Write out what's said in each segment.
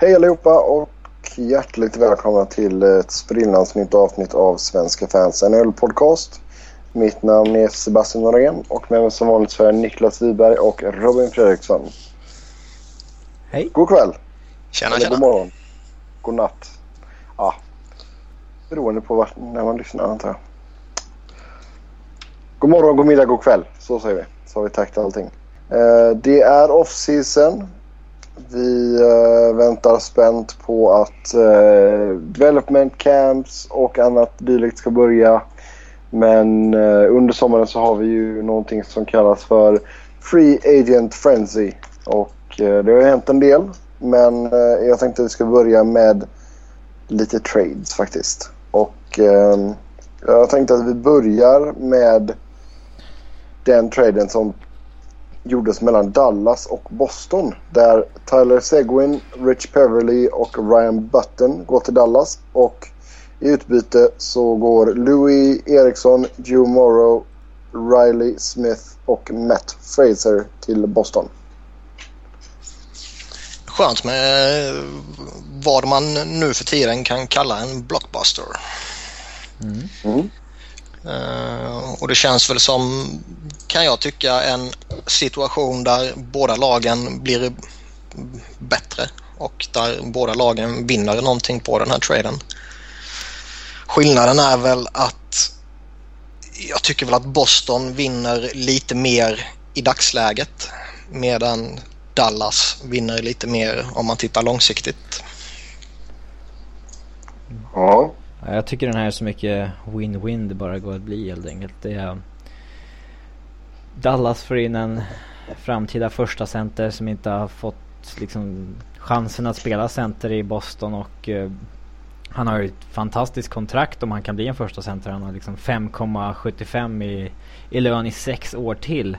Hej allihopa och hjärtligt välkomna till ett sprillans nytt avsnitt av Svenska fans NHL podcast. Mitt namn är Sebastian Norén och med mig som vanligt så är Niklas Wiberg och Robin Fredriksson. Hej. God kväll. Tjena, Eller tjena. god morgon. God natt. Ja, beroende på vart, när man lyssnar antar jag. God morgon, god middag, god kväll. Så säger vi. Så har vi täckt allting. Eh, det är off-season. Vi eh, väntar spänt på att eh, development camps och annat dylikt ska börja. Men eh, under sommaren så har vi ju någonting som kallas för Free Agent Frenzy. Och eh, det har hänt en del. Men eh, jag tänkte att vi ska börja med lite trades faktiskt. Och eh, jag tänkte att vi börjar med den traden som gjordes mellan Dallas och Boston. Där Tyler Seguin, Rich Peverly och Ryan Button går till Dallas. Och i utbyte så går Louis Eriksson, Joe Morrow, Riley Smith och Matt Fraser till Boston. Skönt med eh, vad man nu för tiden kan kalla en blockbuster. Mm. Eh, och det känns väl som, kan jag tycka, en situation där båda lagen blir bättre och där båda lagen vinner någonting på den här traden. Skillnaden är väl att jag tycker väl att Boston vinner lite mer i dagsläget medan Dallas vinner lite mer om man tittar långsiktigt. Ja. Ja, Jag tycker den här är så mycket win-win det bara går att bli helt enkelt. Det är Dallas får in en framtida första center som inte har fått liksom chansen att spela center i Boston och eh, han har ju ett fantastiskt kontrakt om han kan bli en första center. Han har liksom 5,75 i, i lön i sex år till.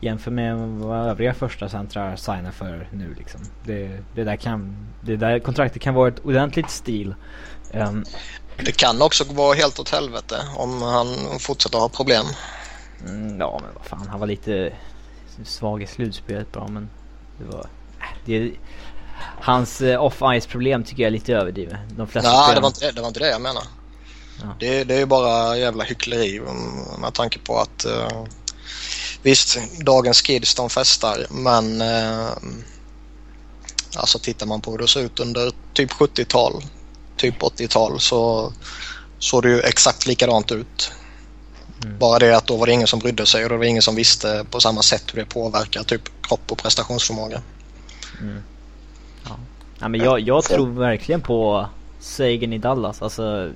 Jämför med vad övriga första centrar signar för nu liksom. Det, det där kan, det där kontraktet kan vara ett ordentligt stil. Um, Det kan också vara helt åt helvete om han fortsätter ha problem. Mm, ja men vad fan, han var lite svag i slutspelet bara men det var... äh, Det, hans eh, off-ice problem tycker jag är lite överdrivet. De flesta Nej, det spelarna- var, inte, det var inte det jag menar. Ja. Det, det är ju bara jävla hyckleri um, med tanke på att uh, visst, dagens kids de festar men uh, alltså tittar man på hur det såg ut under typ 70-tal, typ 80-tal så såg det ju exakt likadant ut. Mm. Bara det att då var det ingen som brydde sig och då var det ingen som visste på samma sätt hur det påverkar typ kropp och prestationsförmåga. Ja, men jag, jag tror verkligen på Sagan i Dallas. Alltså,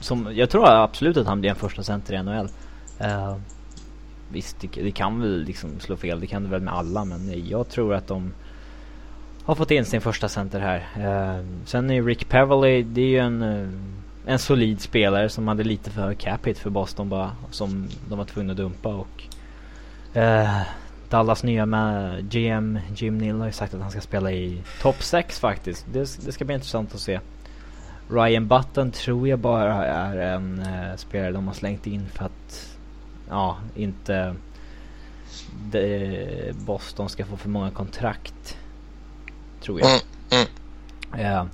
som, jag tror absolut att han blir en första center i NHL. Eh, visst, det, det kan väl liksom slå fel. Det kan det väl med alla. Men jag tror att de har fått in sin första center här. Eh, sen är Rick Peverly, det är ju en, eh, en solid spelare som hade lite för hög cap hit för Boston bara. Som de var tvungna att dumpa och eh, Dallas nya med GM Jim Neal har ju sagt att han ska spela i topp 6 faktiskt. Det, det ska bli intressant att se. Ryan Button tror jag bara är en eh, spelare de har slängt in för att ja, inte de, Boston ska få för många kontrakt. Tror jag. Mm, mm. Ja.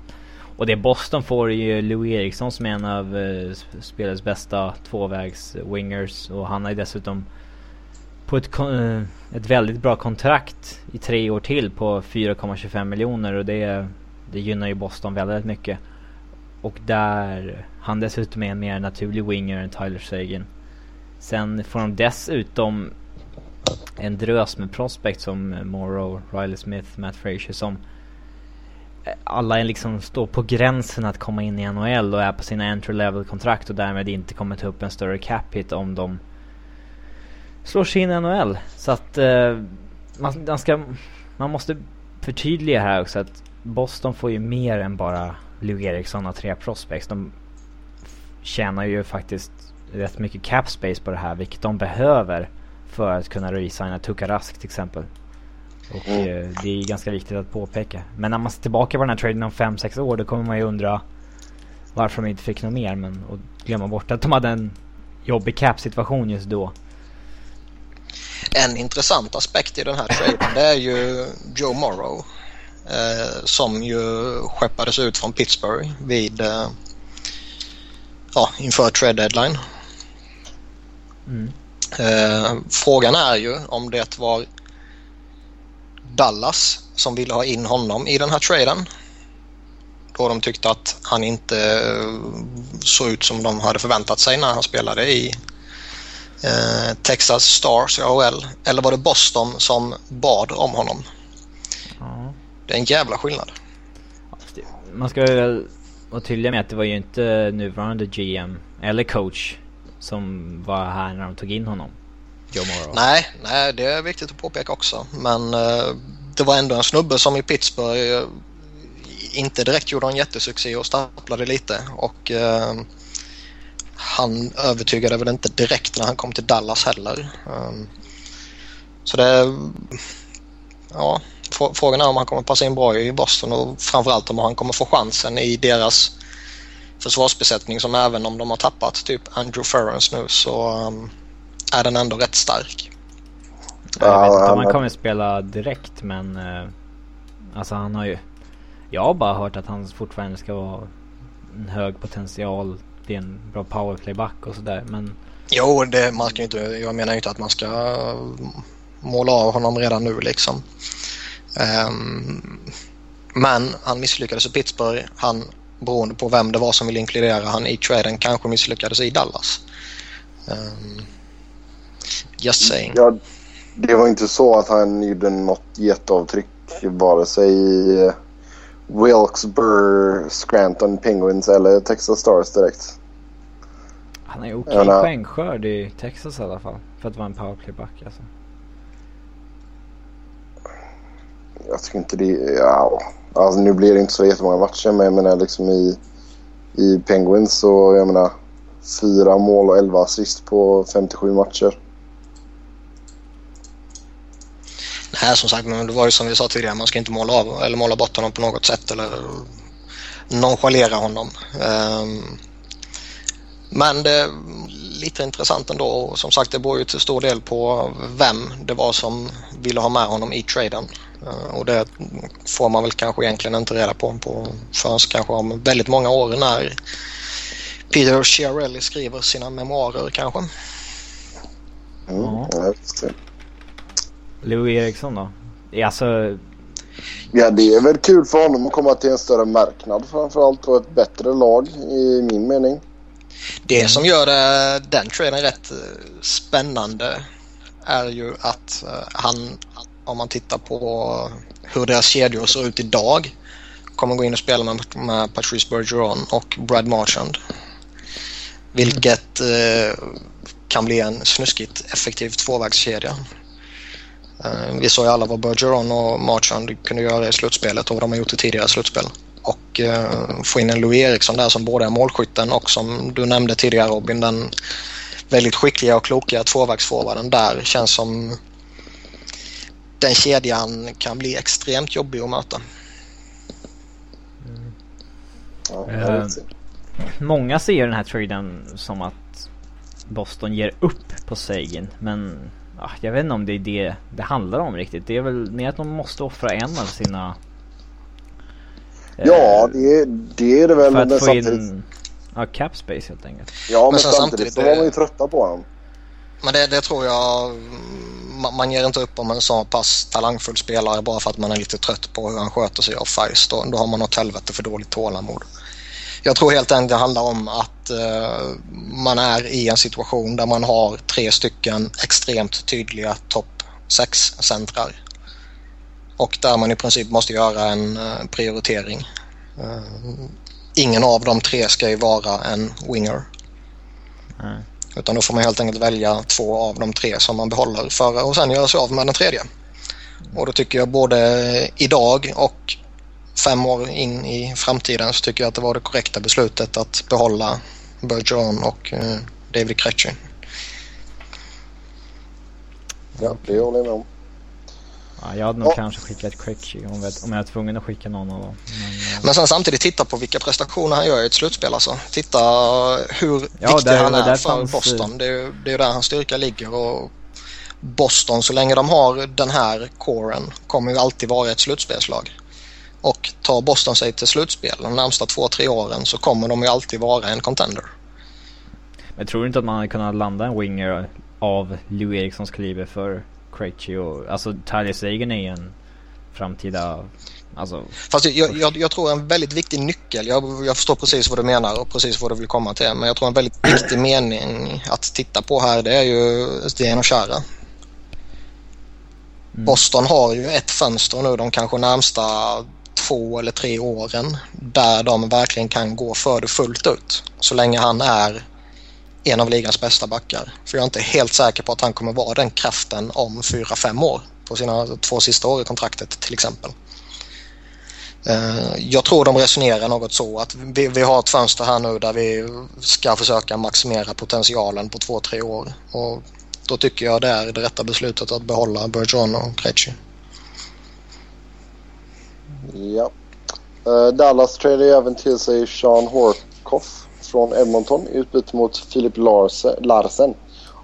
Och det Boston får är ju Louis Eriksson som är en av uh, spelets bästa tvåvägs-wingers. Och han har ju dessutom på ett, eh, ett väldigt bra kontrakt i tre år till på 4,25 miljoner. Och det, det gynnar ju Boston väldigt mycket. Och där han dessutom är en mer naturlig winger än Tyler Sagan. Sen får de dessutom en drös med prospect som Morrow, Riley Smith, Matt Frazier som alla är liksom står på gränsen att komma in i NHL och är på sina entry level kontrakt och därmed inte kommer ta upp en större cap hit om de slår sig in i NHL. Så att eh, man, man, ska, man måste förtydliga här också att Boston får ju mer än bara Lou Eriksson och tre prospects. De tjänar ju faktiskt rätt mycket cap space på det här vilket de behöver för att kunna resigna Tuka Rask till exempel. Och Mm. det är ganska viktigt att påpeka. Men när man ser tillbaka på den här traden om 5-6 år då kommer man ju undra varför de inte fick något mer men och glömma bort att de hade en jobbig cap situation just då. En intressant aspekt i den här traden det är ju Joe Morrow. eh, som ju skeppades ut från Pittsburgh vid eh, ja, inför trade deadline. Mm. Eh, frågan är ju om det var Dallas som ville ha in honom i den här traden. Då de tyckte att han inte såg ut som de hade förväntat sig när han spelade i eh, Texas Stars i AHL. Eller var det Boston som bad om honom? Ja. Det är en jävla skillnad. Man ska väl vara tydlig med att det var ju inte nuvarande GM eller coach som var här när de tog in honom. Joe Morrow. Nej, nej, det är viktigt att påpeka också. Men eh, det var ändå en snubbe som i Pittsburgh eh, inte direkt gjorde en jättesuccé och stapplade lite. Och eh, han övertygade väl inte direkt när han kom till Dallas heller. Um, så det... Ja, frågan är om han kommer passa in bra i Boston och framförallt om han kommer få chansen i deras försvarsbesättning som även om de har tappat typ Andrew Ferrens nu så um, är den ändå rätt stark. Jag vet inte om han kommer spela direkt men uh, alltså han har ju Jag har bara hört att han fortfarande ska vara en hög potential bli en bra powerplayback och sådär men Jo, det, man ska inte, jag menar inte att man ska måla av honom redan nu liksom. Um, men han misslyckades i Pittsburgh. Han, beroende på vem det var som ville inkludera han i traden, kanske misslyckades i Dallas. Um, just saying. Ja, det var inte så att han gjorde något jätteavtryck vare sig i Wilkes-Barre, Scranton Penguins eller Texas Stars direkt. Han ju okej okay poängskörd i Texas i alla fall. För att vara en powerplayback alltså. Jag tycker inte det... Ja, alltså nu blir det inte så jättemånga matcher men jag menar liksom i, i Penguins så jag menar fyra mål och elva assist på 57 matcher. Nej, som sagt, men det var ju som vi sa tidigare, man ska inte måla av eller måla bort honom på något sätt eller nonchalera honom. Ehm, men det är lite intressant ändå och som sagt det beror ju till stor del på vem det var som ville ha med honom i traden. Ehm, och det får man väl kanske egentligen inte reda på, på förrän kanske om väldigt många år när Peter Chiarelli skriver sina memoarer kanske. Mm, ja, Louis Eriksson då? Alltså... Ja, det är väl kul för honom att komma till en större marknad framförallt och ett bättre lag i min mening. Det som gör det, den traden rätt eh, spännande är ju att eh, han, om man tittar på hur deras kedjor ser ut idag, kommer gå in och spela med, med Patrice Bergeron och Brad Marchand. Vilket eh, kan bli en snuskigt effektiv tvåvägskedja. Eh, vi såg ju alla vad Bergeron och Marchand kunde göra i slutspelet och vad de har gjort i tidigare slutspel. Och eh, få in en Louis Eriksson där som både är målskytten och som du nämnde tidigare Robin, den väldigt skickliga och kloka tvåvägsforwarden där känns som den kedjan kan bli extremt jobbig att möta. Mm. Ja, eh, många ser den här traden som att Boston ger upp på Sagan men jag vet inte om det är det det handlar om riktigt. Det är väl mer att de måste offra en av sina... Ja, eh, det, det är det väl. För att få samtidigt... in ja, cap space helt enkelt. Ja, men, men samtidigt, samtidigt så var man ju trötta på dem. Men det, det tror jag man ger inte upp om en så pass talangfull spelare bara för att man är lite trött på hur han sköter sig off ice. Då, då har man något helvete för dåligt tålamod. Jag tror helt enkelt det handlar om att uh, man är i en situation där man har tre stycken extremt tydliga topp 6-centrar. Och där man i princip måste göra en uh, prioritering. Uh, ingen av de tre ska ju vara en winger. Mm. Utan då får man helt enkelt välja två av de tre som man behåller för och sen göra sig av med den tredje. Och då tycker jag både idag och fem år in i framtiden så tycker jag att det var det korrekta beslutet att behålla Bergeron och eh, David Krejci. Ja, det håller jag med om. Ja, jag hade nog ja. kanske skickat Krejci om, om jag var tvungen att skicka någon av dem. Men, eh, Men sen samtidigt titta på vilka prestationer han gör i ett slutspel alltså. Titta hur ja, viktig där, han är för fanns... Boston. Det är, det är där hans styrka ligger och Boston så länge de har den här coren kommer ju alltid vara ett slutspelslag. Och tar Boston sig till slutspel de närmsta två, tre åren så kommer de ju alltid vara en contender. Men tror du inte att man hade kunnat landa en winger av Lou Erikssons kaliber för Krejci och... Alltså Tyler Sagan är ju en framtida... Alltså... Fast jag, jag, jag, tror en väldigt viktig nyckel, jag, jag förstår precis vad du menar och precis vad du vill komma till, men jag tror en väldigt viktig mening att titta på här det är ju Zdeno Chara. Mm. Boston har ju ett fönster nu de kanske närmsta två eller tre åren där de verkligen kan gå för det fullt ut. Så länge han är en av ligans bästa backar. För jag är inte helt säker på att han kommer vara den kraften om fyra fem år på sina två sista år i kontraktet till exempel. Eh, jag tror de resonerar något så att vi, vi, har ett fönster här nu där vi ska försöka maximera potentialen på två, tre år. Och då tycker jag det är det rätta beslutet att behålla Bergeron och Krejci. Ja. Uh, Dallas tradar även till sig Sean Horkoff från Edmonton i utbyte mot Filip Larsen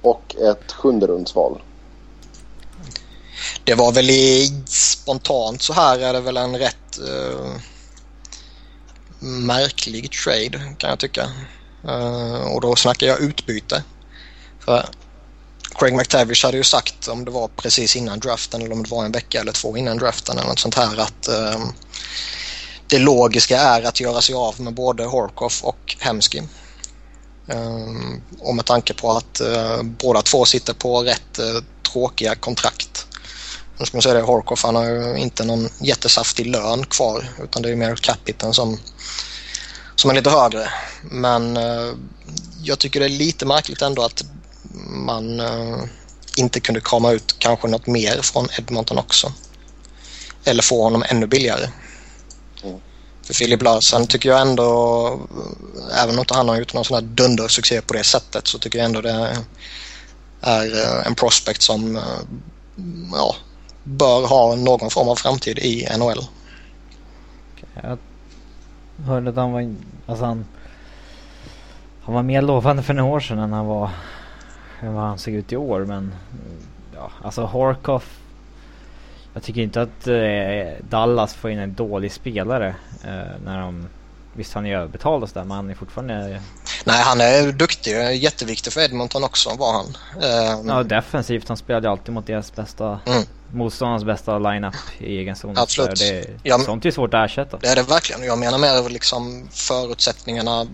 och ett sjunde rundsval. Det var väl i, spontant så här är det väl en rätt uh, märklig trade kan jag tycka. Uh, och då snackar jag utbyte. För Craig McTavish hade ju sagt om det var precis innan draften eller om det var en vecka eller två innan draften eller något sånt här att uh, det logiska är att göra sig av med både Horkoff och Hemsky. Um, ehm, och med tanke på att uh, båda två sitter på rätt uh, tråkiga kontrakt. Nu ska man säga det, Horkoff han har ju inte någon jättesaftig lön kvar utan det är mer capiten som, som är lite högre. Men uh, jag tycker det är lite märkligt ändå att man inte kunde krama ut kanske något mer från Edmonton också. Eller få honom ännu billigare. För Filip Larsen tycker jag ändå, även om inte han har gjort någon sån här dundersuccé på det sättet så tycker jag ändå det är eh, en prospect som eh, ja, bör ha någon form av framtid i NHL. Jag hörde att han var, alltså han, han var mer lovande för några år sedan än han var, än vad han såg ut i år men ja, alltså Horkoff jag tycker inte att eh, Dallas får in en dålig spelare eh, när de Visst han är överbetald och sådär men han är fortfarande... Nej han är duktig. Jätteviktig för Edmonton också var han. Um... Ja defensivt. Han spelade alltid mot deras bästa mm. Motståndarnas bästa lineup i egen zon. Absolut. Det, ja, sånt är svårt att ersätta. Det är det verkligen. Jag menar mer liksom förutsättningarna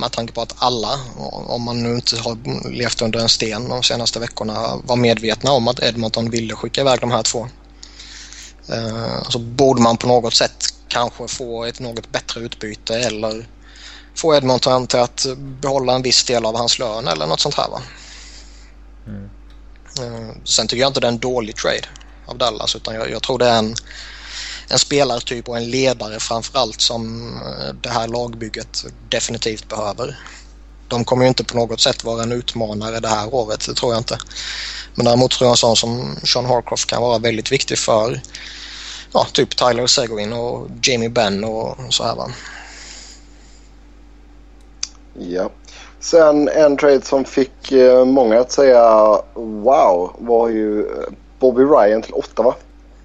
med tanke på att alla, om man nu inte har levt under en sten de senaste veckorna, var medvetna om att Edmonton ville skicka iväg de här två. Uh, så borde man på något sätt kanske få ett något bättre utbyte eller få Edmonton till att behålla en viss del av hans lön eller något sånt här. Va? Mm. Uh, sen tycker jag inte det är en dålig trade av Dallas utan jag, jag tror det är en, en spelartyp och en ledare framförallt som eh, det här lagbygget definitivt behöver. De kommer ju inte på något sätt vara en utmanare det här året, det tror jag inte. Men däremot tror jag en sån som Sean Harcroft kan vara väldigt viktig för ja, typ Tyler Seguin och Jamie Benn och så här va. Ja. Sen en trade som fick eh, många att säga wow var ju eh, Bobby Ryan till Ottawa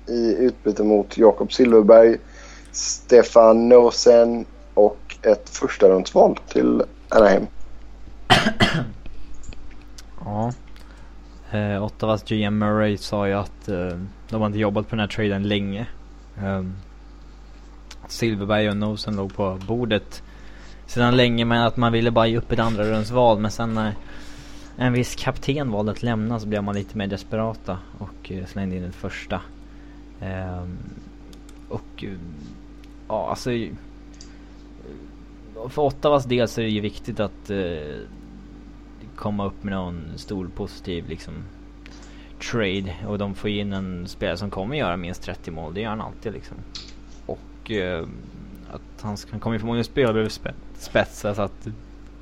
i utbyte mot Jakob Silverberg, Stefan Nosen och ett första rundsval till Anaheim. ja. Eh, Ottawas GM Murray sa ju att eh, de har inte jobbat på den här traden länge. Um, Silverberg och Nosen låg på bordet sedan länge men att man ville bara ge upp ett andra rundsval men sen när en viss kapten valde att lämna så blev man lite mer desperata och eh, slängde in ett första. Um, och ja alltså eh, för Ottawas del så är det ju viktigt att uh, komma upp med någon stor positiv liksom trade och de får in en spelare som kommer göra minst 30 mål. Det gör han alltid liksom. Och eh, att han, han kommer förmodligen spela över spe, spetsa så att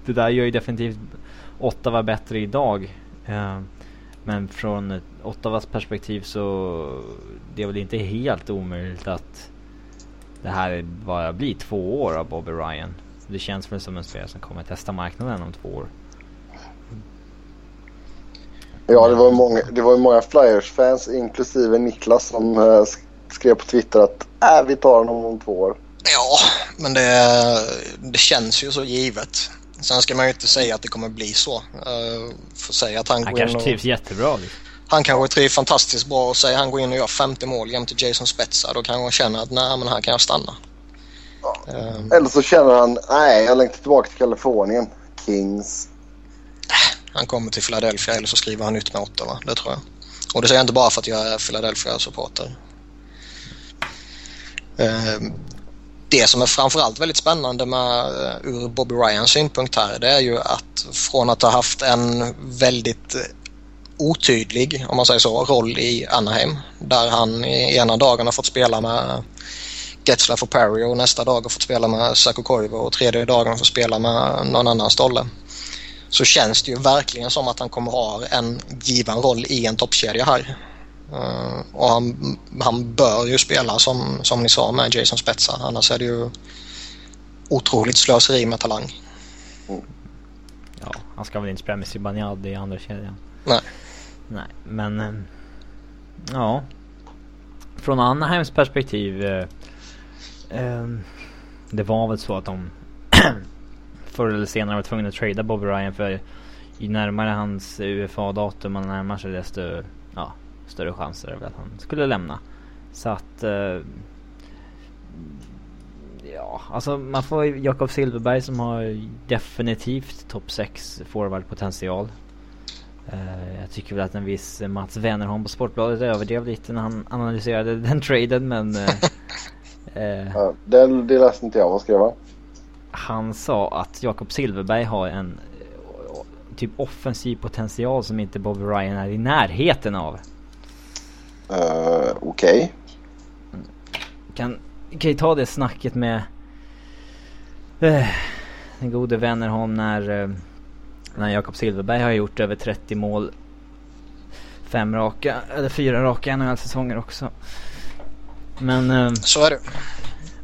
det där gör ju definitivt Ottawa bättre idag. Eh, men från Ottawas perspektiv så det är väl inte helt omöjligt att det här bara blir två år av Bobby Ryan. Det känns väl som en spelare som kommer testa marknaden om två år. Ja, det var många, det var många Flyers-fans inklusive Niklas som uh, skrev på Twitter att äh, vi tar honom om två år. Ja, men det, det känns ju så givet. Sen ska man ju inte säga att det kommer bli så. Uh, för säga att han, Han går in kanske och, trivs jättebra. Liksom. Han kanske trivs fantastiskt bra och säger han går in och gör 50 mål jämte Jason Spezza. Då kanske han känner att nej men här kan jag stanna. Uh, Eller så känner han nej jag längtar tillbaka till Kalifornien. Kings. han kommer till Philadelphia eller så skriver han nytt med Ottawa. Det tror jag. Och det säger jag inte bara för att jag är Philadelphia-supporter. Uh, det som är framförallt väldigt spännande med, eh, ur Bobby Ryans synpunkt här det är ju att från att ha haft en väldigt eh, otydlig, om man säger så, roll i Anaheim där han i ena dagen har fått spela med Getzlaff och Perry och nästa dag har fått spela med Saku Koivu och tredje dagen har fått spela med någon annan stolle. Så känns det ju verkligen som att han kommer ha en given roll i en toppkedja här. Uh, och han, han bör ju spela som, som ni sa med Jason Spezza. Annars är det ju otroligt slöseri med talang. Ja, han ska väl inte spela med Zibanejad i andra kedjan. Nej. Nej, men... eh, Ja. Från Anaheims perspektiv. eh, ehm, det var väl så att de förr eller senare var tvungna att trada Bobby Ryan för ju närmare hans UFA-datum man närmar sig desto ja, större chanser väl att han skulle lämna. Så att... eh, ja, alltså man får Jakob Silverberg som har definitivt topp 6 forwardpotential. Uh, jag tycker väl att en viss Mats Wennerholm på Sportbladet överdrev lite när han analyserade den traden men... eh, eh, Ja, det, det läste inte jag. Vad skrev han? han sa att Jakob Silverberg har en eh, typ offensiv potential som inte Bobby Ryan är i närheten av. Uh, Okej. Kan, kan ju ta det snacket med eh, den gode Wennerholm när, eh, när Jakob Silverberg har gjort över 30 mål. Fem raka, eller fyra raka NHL-säsonger också. Men, eh, Så är det.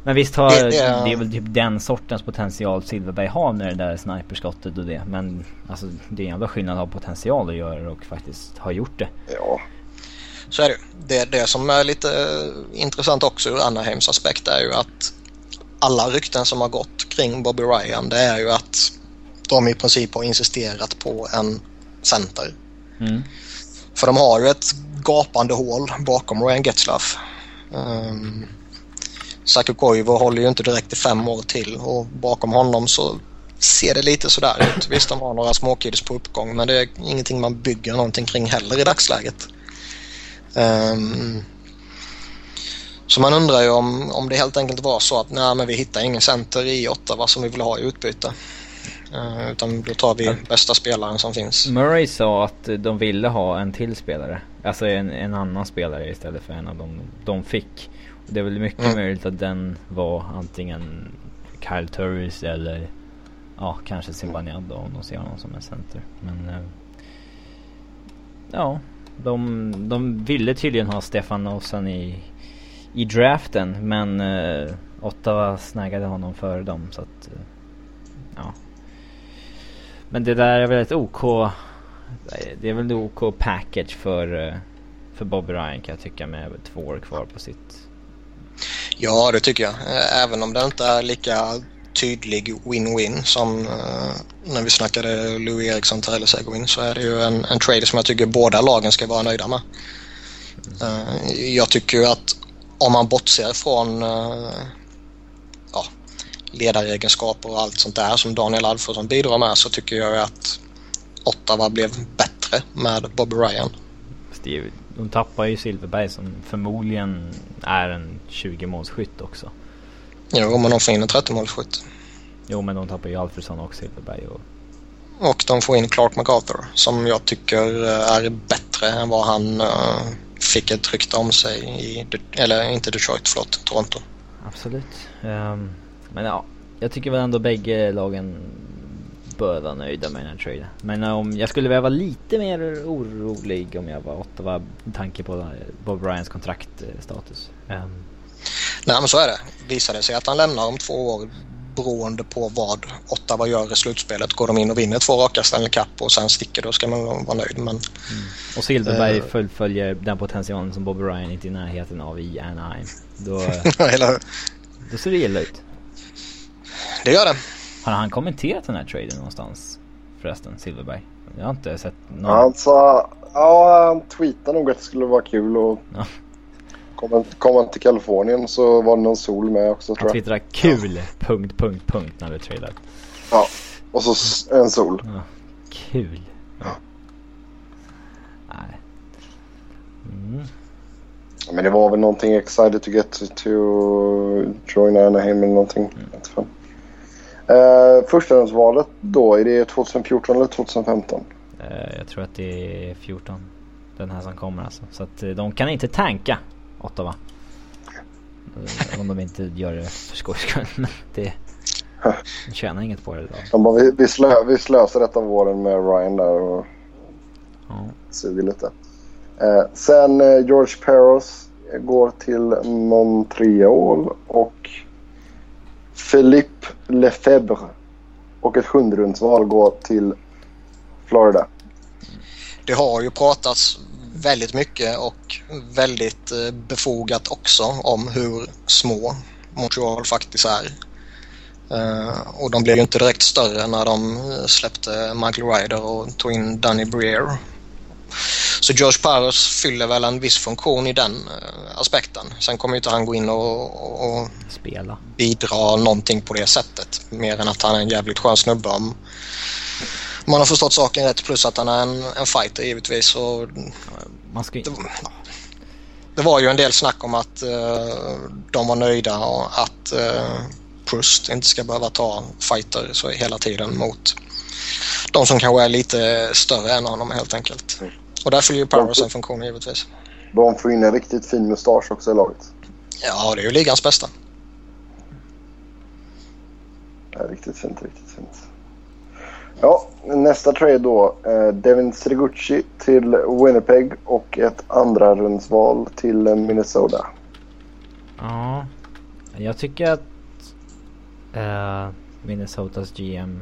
men visst har, Det- det, det är- är väl typ den sortens potential Silverberg har med det där sniperskottet och det. Men alltså det är ändå skillnad att ha potential att göra och faktiskt ha gjort det. Ja. Så är det. det. Det som är lite eh, intressant också ur Anaheims aspekt är ju att alla rykten som har gått kring Bobby Ryan det är ju att de i princip har insisterat på en center. Mm. För de har ju ett gapande hål bakom Ryan Getzlaff. Um, Saku Koivu håller ju inte direkt i fem år till och bakom honom så ser det lite sådär ut. Visst, de har några småkiddies på uppgång men det är ingenting man bygger någonting kring heller i dagsläget. Ehm, så man undrar ju om, om det helt enkelt var så att nej, men vi hittar ingen center i Ottawa som vi vill ha i utbyte. Eh, utan då tar vi bästa spelaren som finns. Murray sa att de ville ha en till spelare. Alltså en, en annan spelare istället för en av dem de fick. Och det är väl mycket Mm. möjligt att den var antingen Kyle Turris eller ja, kanske Zibanejad om de ser honom som en center. Men eh, ja, de, de ville tydligen ha Stefan Nosan i, i draften men eh, Ottawa snaggade honom före dem så att eh, ja. Men det där är väl ett OK Det är väl ett OK package för eh, För Bobby Ryan kan jag tycka med två år kvar på sitt Ja, det tycker jag. Även om det inte är lika tydlig win-win som eh, när vi snackade Louis Eriksson Tyler Seguin så är det ju en, en trade som jag tycker båda lagen ska vara nöjda med. Eh, jag tycker ju att om man bortser från eh, ja, ledaregenskaper och allt sånt där som Daniel Alfredsson bidrar med så tycker jag att Ottawa blev bättre med Bobby Ryan. De tappar ju Silverberg som förmodligen är en 20 målsskytt också Jo, men de får in en 30-målsskytt. Jo men de tappar ju Alfredsson och Silverberg och Och de får in Clark MacArthur som jag tycker eh, är bättre än vad han eh, fick ett rykte om sig i, De- eller inte Detroit, förlåt, Toronto. Absolut Ehm, Men ja Jag tycker väl ändå bägge lagen Bör vara nöjda med den här traden Men eh, om jag skulle vara lite mer orolig om jag var Ottawa Med tanke på Bob Ryans kontraktstatus Ehm, Nej men så är det. Visar det sig att han lämnar om två år beroende på vad Ottawa gör i slutspelet. Går de in och vinner två raka Stanley Cup och sen sticker då ska man vara nöjd. Men, mm. Och Silverberg uh, fullföljer den potentialen som Bobby Ryan inte är i närheten av i Anaheim. Då, då ser det illa ut. Det gör det. Har han kommenterat den här traden någonstans förresten, Silverberg? Jag har inte sett någon. Han sa, ja han tweetade nog att det skulle vara kul och ja. Kom, han till Kalifornien så var det någon sol med också tror jag. Han twittrade kul, ja. punkt, punkt, punkt när du tradar. Ja, och så en sol. Ja. Kul. Ja. Nej. Mm. Men det var väl någonting excited to get to join Anaheim eller någonting. Mm. Uh, Förstahandsvalet då, är det 2014 eller 2015? Uh, eh, jag tror att det är 14. Den här som kommer alltså. Så att uh, de kan inte tanka Ottawa. Uh, om de inte gör det för skojs skull. Men det... De tjänar inget på det idag. De bara, vi, vi, slö, vi slösar detta våren med Ryan där och ja. suger lite. sen George Peros går till Montreal och Philippe Lefebvre och ett sjunderumsval går till Florida. Det har ju pratats väldigt mycket och väldigt eh, befogat också om hur små Montreal faktiskt är. Uh, och de blev ju inte direkt större när de släppte Michael Ryder och tog in Danny Breer så George Paros fyller väl en viss funktion i den aspekten. Sen kommer inte han gå in och, och Spela. bidra någonting på det sättet. Mer än att han är en jävligt skön snubbe om man har förstått saken rätt. Plus att han är en, en fighter givetvis. Och man ska... det, det var ju en del snack om att uh, de var nöjda och att uh, Proust inte ska behöva ta fighter så hela tiden mot de som kanske är lite större än honom helt enkelt. Mm. Och där fyller ju Powers en funktion givetvis. De får in en riktigt fin mustasch också i laget. Ja, det är ju ligans bästa. Ja, riktigt fint, riktigt fint. Ja, nästa trade då. Eh, Devin Strigucci till Winnipeg och ett andra rundsval till Minnesota. Ja, jag tycker att uh, Minnesotas GM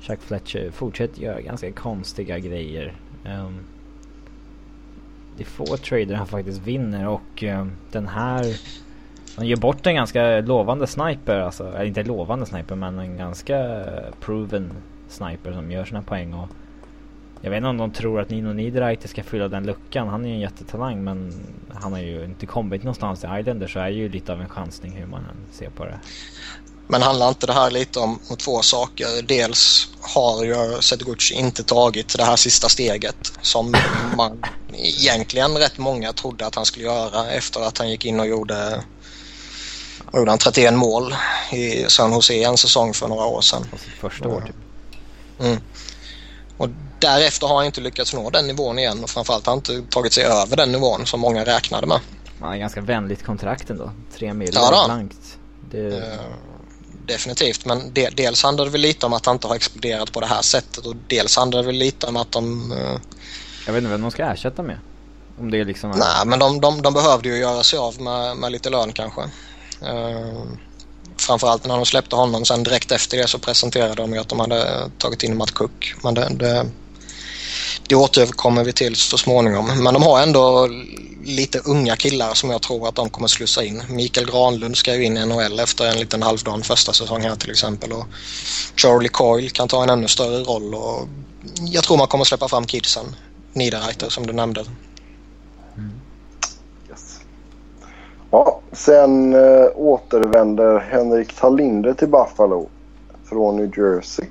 Chuck Fletcher fortsätter göra ganska konstiga grejer. Um, det är få trader han faktiskt vinner och um, den här han ger bort en ganska lovande sniper, alltså, eller inte lovande sniper men en ganska proven sniper som gör sina poäng och jag vet inte om de tror att Nino Niederreiter ska fylla den luckan. Han är ju en jättetalang men han har ju inte kommit någonstans i Islander så är ju lite av en chansning hur man ser på det. Men handlar inte det här lite om, om två saker? Dels har ju Setoguchi inte tagit det här sista steget som man egentligen rätt många trodde att han skulle göra efter att han gick in och gjorde, gjorde han 31 mål i San Jose en säsong för några år sedan. Sitt första år typ. Mm. Och därefter har han inte lyckats nå den nivån igen och framförallt har han inte tagit sig över den nivån som många räknade med. Har ganska vänligt kontrakt ändå. Tre miljoner ja, blankt. Det... Uh, definitivt. Men de, dels handlar det väl lite om att han inte har exploderat på det här sättet och dels handlar det väl lite om att de... Uh... Jag vet inte vem de ska ersätta med. Om det är liksom... Nej, men de, de, de behövde ju göra sig av med, med lite lön kanske. Uh, framförallt när de släppte honom. Sen direkt efter det så presenterade de ju att de hade tagit in Matt Cook. Men det, det, det återkommer vi till så småningom. Men de har ändå lite unga killar som jag tror att de kommer slussa in. Mikael Granlund ska ju in i NHL efter en liten halvdan första säsong här till exempel. Och Charlie Coyle kan ta en ännu större roll och jag tror man kommer släppa fram kidsen. Niederreiter som du nämnde. Mm. Yes. Ja, sen eh, återvänder Henrik Tallinder till Buffalo från New Jersey.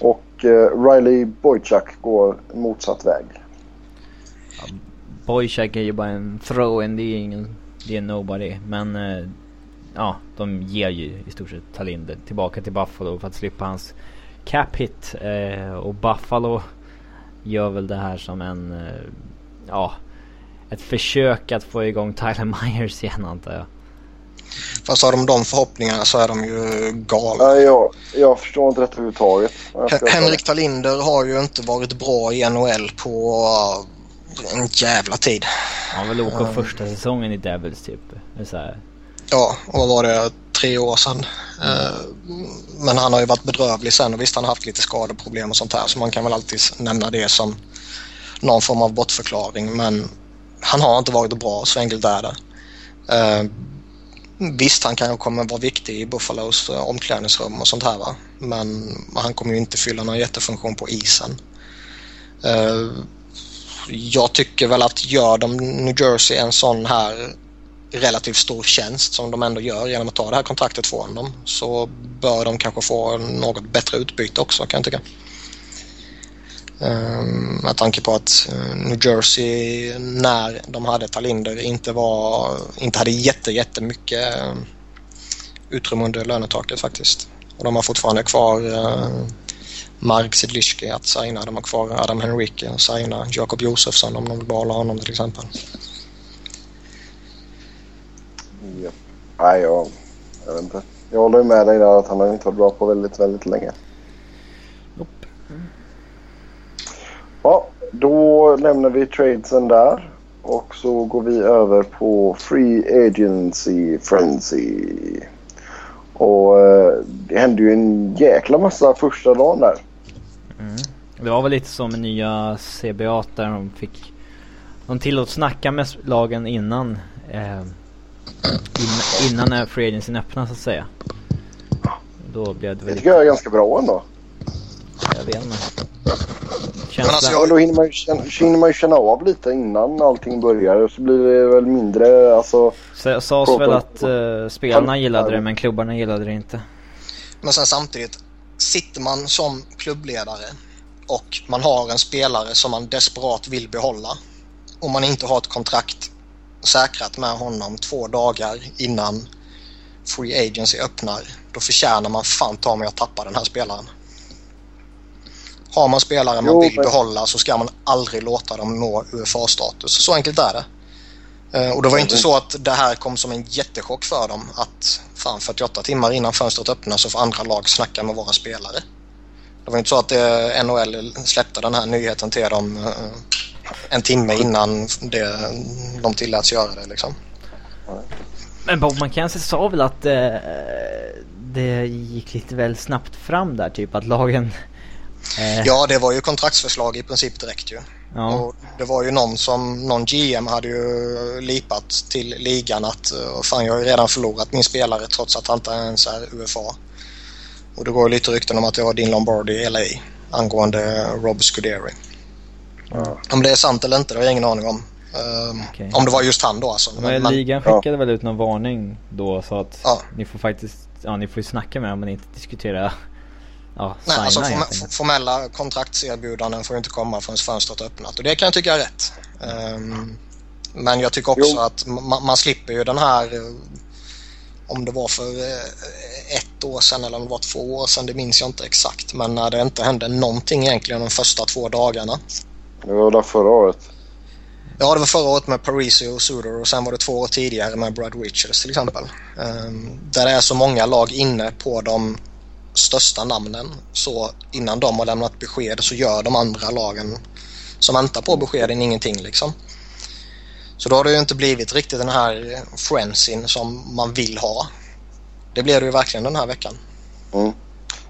Och eh, Riley Boychuk går motsatt väg. Boychuk är ju bara en throw-in, det är ingen, det är nobody. Men eh, ja, de ger ju i stort sett Talinder tillbaka till Buffalo för att slippa hans cap hit. Eh, och Buffalo gör väl det här som en, eh, ja, ett försök att få igång Tyler Myers igen antar jag. Fast har de de förhoppningarna så är de ju galna. Nej, jag, jag förstår inte detta överhuvudtaget. Henrik Talinder har ju inte varit bra i NHL på en jävla tid. Han väl åka um, första säsongen i Devils typ. Så här. Ja, och vad var det? Tre år sedan Eh, men han har ju varit bedrövlig sen och visst han har haft lite skadeproblem och sånt här så man kan väl alltid nämna det som någon form av bortförklaring men han har inte varit bra, så enkelt är det. Uh, visst, han kanske kommer vara viktig i Buffalos uh, omklädningsrum och sånt här va. Men han kommer ju inte fylla någon jättefunktion på isen. Uh, jag tycker väl att gör de New Jersey en sån här relativt stor tjänst som de ändå gör genom att ta det här kontraktet från dem så bör de kanske få något bättre utbyte också kan jag tycka. Ehm, med tanke på att eh, New Jersey när de hade Talinder inte, var, inte hade jätte, jättemycket eh, utrymme under lönetaket faktiskt. Och de har fortfarande kvar eh, Mark Zidliski att signa. De har kvar Adam Henrique att signa. Jakob Josefsson om de vill behålla honom till exempel. Ja. Nej, jag, jag vet inte. Jag håller med dig där att han har inte varit bra på väldigt, väldigt länge. Ja, då lämnar vi tradesen där. Och så går vi över på Free Agency Frenzy. Och eh, det hände ju en jäkla massa första dagen där. Mm. Det var väl lite som med nya CBA där de fick... De tillåts snacka med lagen innan... Eh, innan, innan Free Agency öppnas så att säga. Då blev det Det tycker jag är ganska bra ändå. Jag vet inte. Men alltså, Ja, då hinner man, ju känna, hinner man ju känna av lite innan allting börjar. Så blir det väl mindre alltså... Så sades väl att uh, spelarna gillade det men klubbarna gillade det inte. Men sen samtidigt, sitter man som klubbledare och man har en spelare som man desperat vill behålla och man inte har ett kontrakt säkrat med honom två dagar innan Free Agency öppnar, då förtjänar man fan ta mig att tappa den här spelaren. Har man spelare man Jo, vill men- behålla så ska man aldrig låta dem nå UFA-status. Så enkelt är det. Eh, Och det var inte så att det här kom som en jättechock för dem att fan 48 timmar innan fönstret öppnar så får andra lag snacka med våra spelare. Det var inte så att eh, NHL släppte den här nyheten till dem eh, en timme innan det, de tilläts göra det liksom. Men Bob McKenzie sa väl att eh, det gick lite väl snabbt fram där typ att lagen... Eh, Ja, det var ju kontraktsförslag i princip direkt ju. ja. Och det var ju någon som, någon GM hade ju lipat till ligan att fan jag har ju redan förlorat min spelare trots att han inte ens är UFA. Och det går ju lite rykten om att det var din Lombardi i LA angående Rob Scuderi. Ja. Om det är sant eller inte det har jag ingen aning om. Ehm, Okej. Om det var just han då alltså. Men, Men, ligan skickade väl ut någon varning då sa att Ja. ni får faktiskt, ja ni får ju snacka med dem men inte diskutera, ja nej, alltså form, formella kontraktserbjudanden får inte komma förrän fönstret öppnat och det kan jag tycka är rätt. Ehm, men jag tycker också Jo. att ma- man slipper ju den här eh, om det var för eh, ett år sedan eller om det var två år sedan, det minns jag inte exakt. Men när det inte hände någonting egentligen de första två dagarna. Det var där förra året. Ja, det var förra året med Parisi och Sudor och sen var det två år tidigare med Brad Richards till exempel. Um, där det är så många lag inne på de största namnen så innan de har lämnat besked så gör de andra lagen som väntar på beskeden ingenting liksom. Så då har det ju inte blivit riktigt den här frensin som man vill ha. Det blev det ju verkligen den här veckan.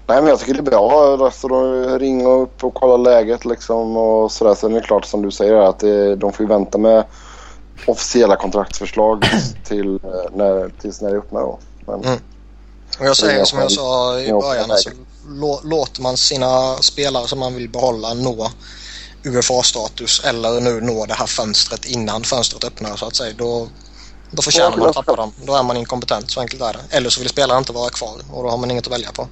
Nej men jag tycker det är bra. Alltså, de upp och kolla läget liksom och sådär. Sen är det klart som du säger att det, de får vänta med officiella kontraktsförslag till eh, när, tills när det öppnar då. Men, Mm. Och jag säger som jag sa i ja, början, alltså, lå- låter man sina spelare som man vill behålla nå UFA-status eller nu nå det här fönstret innan fönstret öppnar så att säga, då, då förtjänar man att tappa dem. Då är man inkompetent, så enkelt är det. Eller så vill spelaren inte vara kvar och då har man inget att välja på.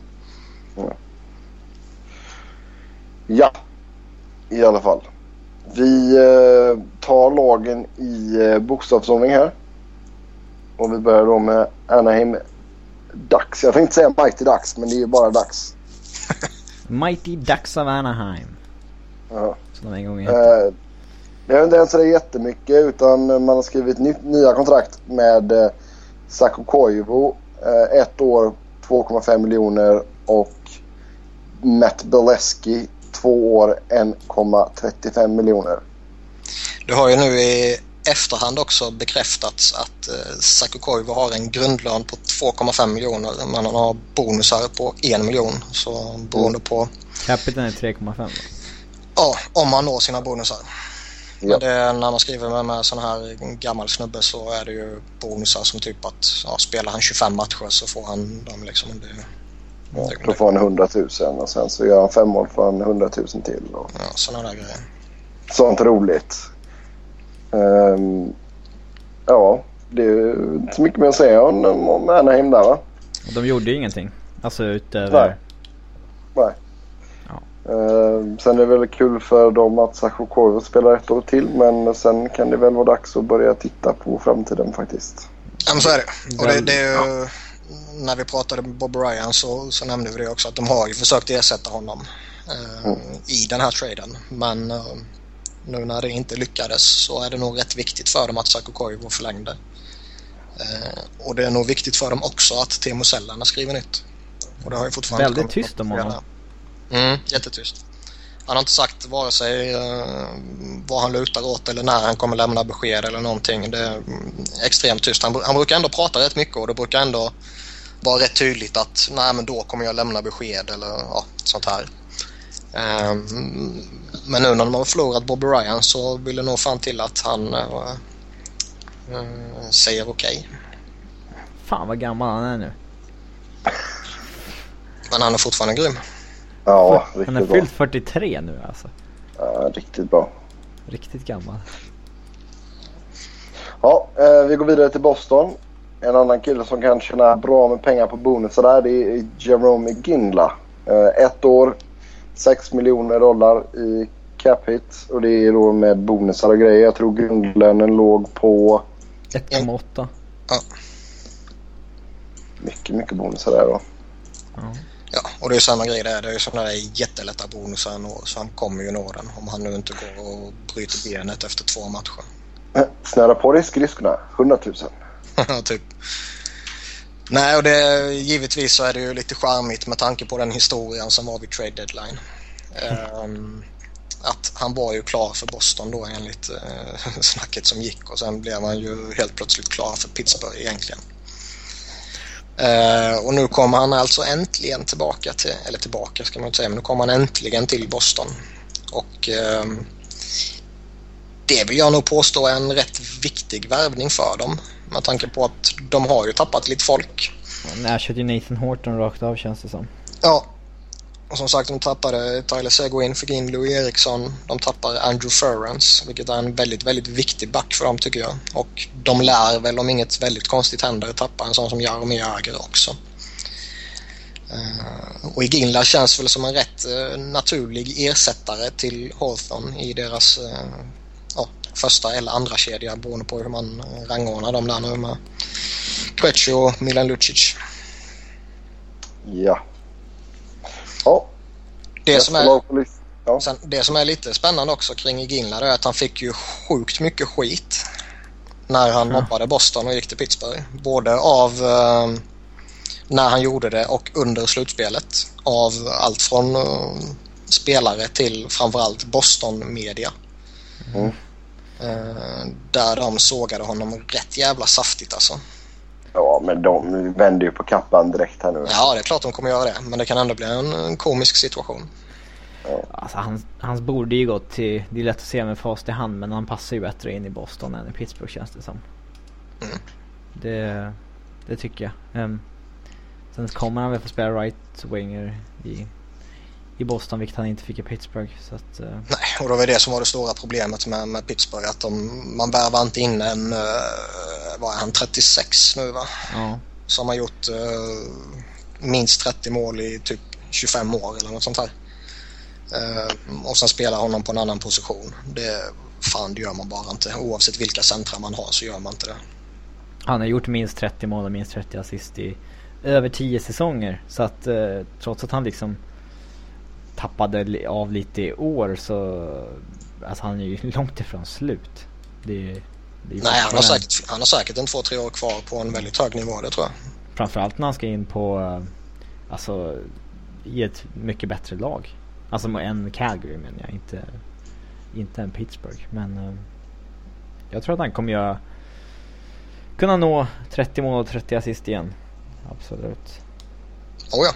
Ja, i alla fall. Vi eh, tar lagen i eh, bokstavsordning här. Och vi börjar då med Anaheim Ducks. Jag tänkte säga Mighty Ducks men det är ju bara Ducks. Mighty Ducks of Anaheim. Ja. Som de en gång hette. Eh, det har inte ens det jättemycket utan man har skrivit nya kontrakt med eh, Saku Koivu. Eh, ett år 2,5 miljoner och Matt Beleski två år 1,35 miljoner. Du har ju nu i efterhand också bekräftats att eh, Saku Koivu har en grundlön på 2,5 miljoner men han har bonusar på 1 miljon. Så beroende på... Capiten är 3,5 Ja, om man når sina bonusar. Ja. Det, när man skriver med, med sån här gammal snubbe så är det ju bonusar som typ att ja, spelar han 25 matcher så får han dem liksom. Det, ja, då får han 100 000 och sen så gör han fem mål får han 100 000 till. Och... Ja, sådana där grejer. Sånt roligt. Um, ja, det är inte så mycket mer att säga om, om Anaheim där va? De gjorde ju ingenting. Alltså utöver... Nej. Nej. Uh, sen är det väl kul för dem att Sacho Koivu spelar ett år till men sen kan det väl vara dags att börja titta på framtiden faktiskt. Ja men så är det. Och det, det är ju, ja. När vi pratade med Bob Ryan så, så nämnde vi det också att de har ju försökt ersätta honom uh, mm. i den här traden. Men uh, nu när det inte lyckades så är det nog rätt viktigt för dem att Sacho Koivu förlängde. och det är nog viktigt för dem också att Teemu Selänne skriver nytt. Och det har ju fortfarande Väldigt tyst om honom. Mm, jättetyst. Han har inte sagt vare sig uh, vad han lutar åt eller när han kommer lämna besked eller någonting. Det är extremt tyst. Han, han brukar ändå prata rätt mycket och det brukar ändå vara rätt tydligt att nej men då kommer jag lämna besked eller ja, sånt här. Um, men nu när de har förlorat Bobby Ryan så vill det nog fan till att han uh, uh, säger okej. Okay. Fan vad gammal han är nu. Men han är fortfarande grym. Ja, riktigt Han har fyllt 43 nu alltså. Ja, riktigt bra. Riktigt gammal. Ja, eh, vi går vidare till Boston. En annan kille som kan tjäna bra med pengar på bonusar där det är Jerome Ginla. Eh, ett år, 6 miljoner dollar i cap hit och det är då med bonusar och grejer. Jag tror grundlönen låg på... 1,8. Ja. Mycket, mycket bonusar där då. Ja. Ja, och det är samma grej där. Det är sådana där jättelätta bonusar nå, så han kommer ju nå den om han nu inte går och bryter benet efter två matcher. Snöra på dig skridskorna. 100 000. Ja, typ. Nej, och det, givetvis så är det ju lite charmigt med tanke på den historien som var vid trade deadline. Um, att han var ju klar för Boston då enligt uh, snacket som gick och sen blev han ju helt plötsligt klar för Pittsburgh egentligen. Uh, och nu kommer han alltså äntligen tillbaka till, eller tillbaka ska man inte säga, men nu kommer han äntligen till Boston. Och uh, det vill jag nog påstå är en rätt viktig värvning för dem. Med tanke på att de har ju tappat lite folk. Han ersätter ju Nathan Horton rakt av känns det som. Ja, och som sagt, de tappade Tyler Seguin, fick in Louis Eriksson. De tappar Andrew Ferrance, vilket är en väldigt, väldigt viktig back för dem tycker jag. Och de lär väl, om inget väldigt konstigt händer, tappa en sån som Jaromir Jagr också. Uh, och Iginla känns väl som en rätt uh, naturlig ersättare till Hawthorne i deras uh, ja, första eller andra kedja beroende på hur man rangordnar dem där nu med Krejci och Milan Lucic. Ja, Ja. Det som, är, ja. sen, det som är lite spännande också kring Iginla är att han fick ju sjukt mycket skit när han ja. mobbade Boston och gick till Pittsburgh. Både av eh, när han gjorde det och under slutspelet. Av allt från eh, spelare till framförallt Boston-media. Mm. Eh, där de sågade honom rätt jävla saftigt alltså. Ja, men de vänder ju på kappan direkt här nu. Ja, det är klart de kommer göra det. Men det kan ändå bli en, komisk situation. Ja. Alltså, han, hans borde ju gått till... Det är lätt att se med fast i hand, men han passar ju bättre in i Boston än i Pittsburgh känns det som. Mm. Det, det tycker jag. Um, sen kommer han väl få spela right winger i i Boston vilket han inte fick i Pittsburgh. Så att, uh... Nej, och det var det som var det stora problemet med, med Pittsburgh. Att de, man värvar inte in en, uh, vad är han, 36 nu va? Ja. Som har gjort uh, minst 30 mål i typ 25 år eller något sånt här. Uh, och sen spelar honom på en annan position. Det, fan, det gör man bara inte. Oavsett vilka centra man har så gör man inte det. Han har gjort minst 30 mål och minst 30 assist i över 10 säsonger. Så att uh, trots att han liksom tappade av lite i år så... Alltså han är ju långt ifrån slut. Det, det Nej, han har, säkert, han har säkert en två, tre år kvar på en väldigt hög nivå, det tror jag. Framförallt när han ska in på... Alltså i ett mycket bättre lag. Alltså en Calgary menar jag, inte, inte en Pittsburgh. Men... jag tror att han kommer göra... Kunna nå 30 mål och 30 assist igen. Absolut. Oh ja.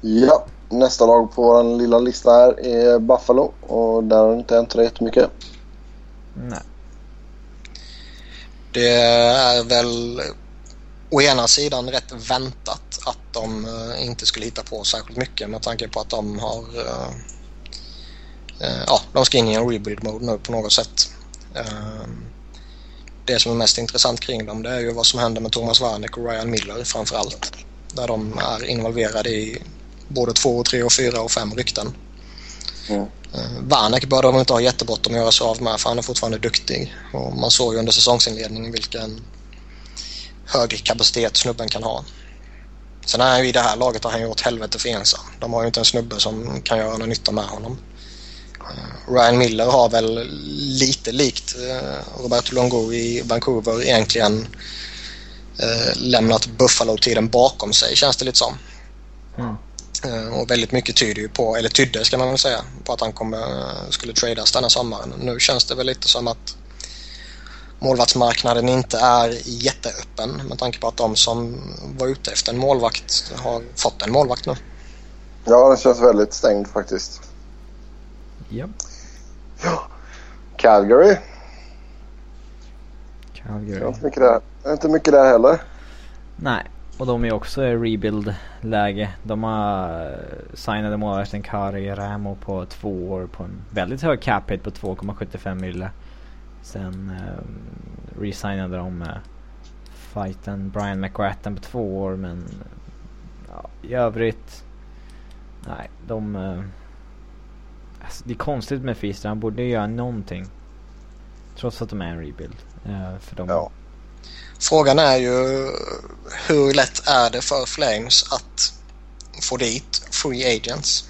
Ja, nästa lag på vår lilla lista här är Buffalo och där har det inte hänt jättemycket. Nej. Det är väl å ena sidan rätt väntat att de eh, inte skulle hitta på särskilt mycket med tanke på att de har eh, eh, ja, de ska in i en rebuild mode nu på något sätt. det som är mest intressant kring dem det är ju vad som händer med Thomas Wernick och Ryan Miller framför allt. Där de är involverade i både två, tre, och fyra och fem rykten. Mm. Vanek bör de inte ha jättebråttom att göra sig av med för han är fortfarande duktig. Och man såg ju under säsongsinledningen vilken hög kapacitet snubben kan ha. Sen är han ju i det här laget har han gjort helvete för ensam. De har ju inte en snubbe som kan göra någon nytta med honom. Eh, Ryan Miller har väl lite likt eh, Roberto Longo i Vancouver egentligen eh, lämnat Buffalo-tiden bakom sig känns det lite som. Mm. Och väldigt mycket tyder ju på, eller tydde ska man väl säga, på att han kommer, skulle tradas denna sommaren. Nu känns det väl lite som att målvaktsmarknaden inte är jätteöppen med tanke på att de som var ute efter en målvakt har fått en målvakt nu. Ja, den känns väldigt stängd faktiskt. Ja. Ja. Calgary. Calgary. Det är inte mycket där, inte mycket där heller. Nej, och de är också i rebuild-läge. De har eh, signade målvakten Kari Ramo på två år på en väldigt hög cap på 2,75 mille. Sen eh, resignade de eh, fighten Brian McGrattan på två år men ja, i övrigt nej de eh, alltså, det är konstigt med Feaster, han borde göra någonting. Trots att de är en rebuild. Eh, för de Ja. Frågan är ju hur lätt är det för Flames att få dit free agents?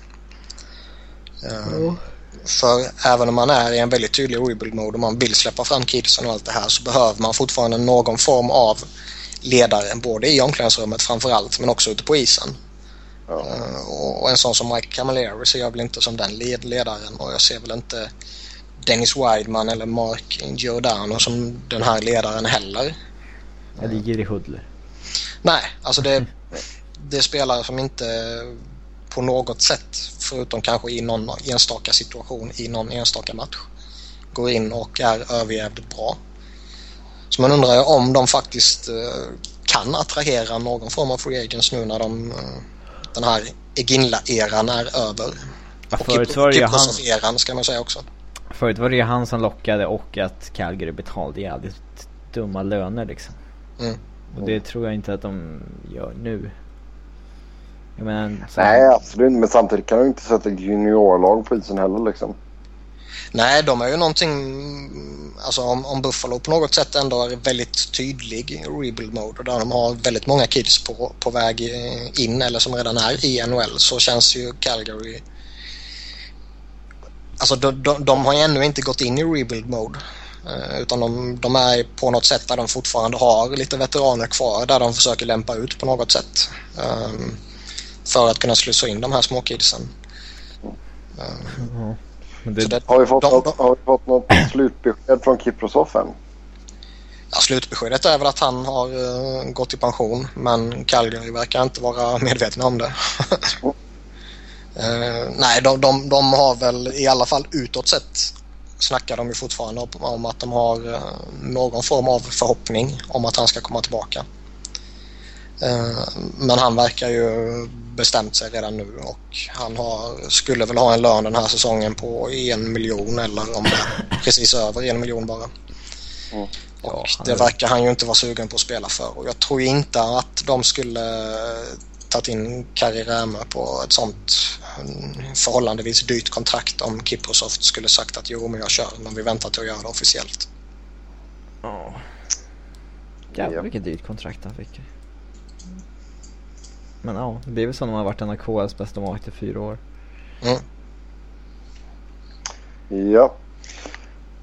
Mm. För även om man är i en väldigt tydlig rebuild-mode och man vill släppa fram kidsen och allt det här så behöver man fortfarande någon form av ledare både i omklädningsrummet framförallt men också ute på isen. Uh, och en sån som Mike Camilleri ser jag väl inte som den led ledaren och jag ser väl inte Dennis Wideman eller Mark Giordano som den här ledaren heller. Ja, det är Jiri Hudler. Nej, alltså det, det är spelare som inte på något sätt, förutom kanske i någon enstaka situation i någon enstaka match, går in och är överjävligt bra. Så man undrar ju om de faktiskt eh, kan attrahera någon form av free agents nu när de, eh, den här Eginla-eran är över. Ja, förut var det ju han... eran ska man säga också. Förut var det ju han som lockade och att Calgary betalade jävligt dumma löner liksom. Mm. Och det tror jag inte att de gör nu. Menar, Nej, absolut Men samtidigt kan du inte sätta juniorlag på isen heller liksom. Nej, de är ju någonting... Alltså om, om Buffalo på något sätt ändå är väldigt tydlig rebuild mode och där de har väldigt många kids på, på väg in eller som redan är i NHL så känns ju Calgary... Alltså de, de, de har ju ännu inte gått in i rebuild mode. Uh, utan de, de, är på något sätt där de fortfarande har lite veteraner kvar där de försöker lämpa ut på något sätt. Um, för att kunna slussa in de här småkidsen. Mm. Det... har, vi fått de, något, har vi fått något slutbesked från Kiprosov än? Ja, slutbeskedet är väl att han har uh, gått i pension men Calgary verkar inte vara medvetna om det. uh, nej, de, de, de, har väl i alla fall utåt sett snackar de ju fortfarande om, att de har uh, någon form av förhoppning om att han ska komma tillbaka. Men han verkar ju bestämt sig redan nu och han har, skulle väl ha en lön den här säsongen på en miljon eller om det är precis över en miljon bara. Mm. Och det verkar han ju inte vara sugen på att spela för och jag tror inte att de skulle tagit in Kari Rämö på ett sånt förhållandevis dyrt kontrakt om Kiprosoft skulle sagt att jo men jag kör men vi väntar till att göra det officiellt. Ja. Jävlar vilket dyrt kontrakt han fick. Men ja, det är väl så när man har varit en av KHLs bästa målvakter i fyra år. Mm. Ja.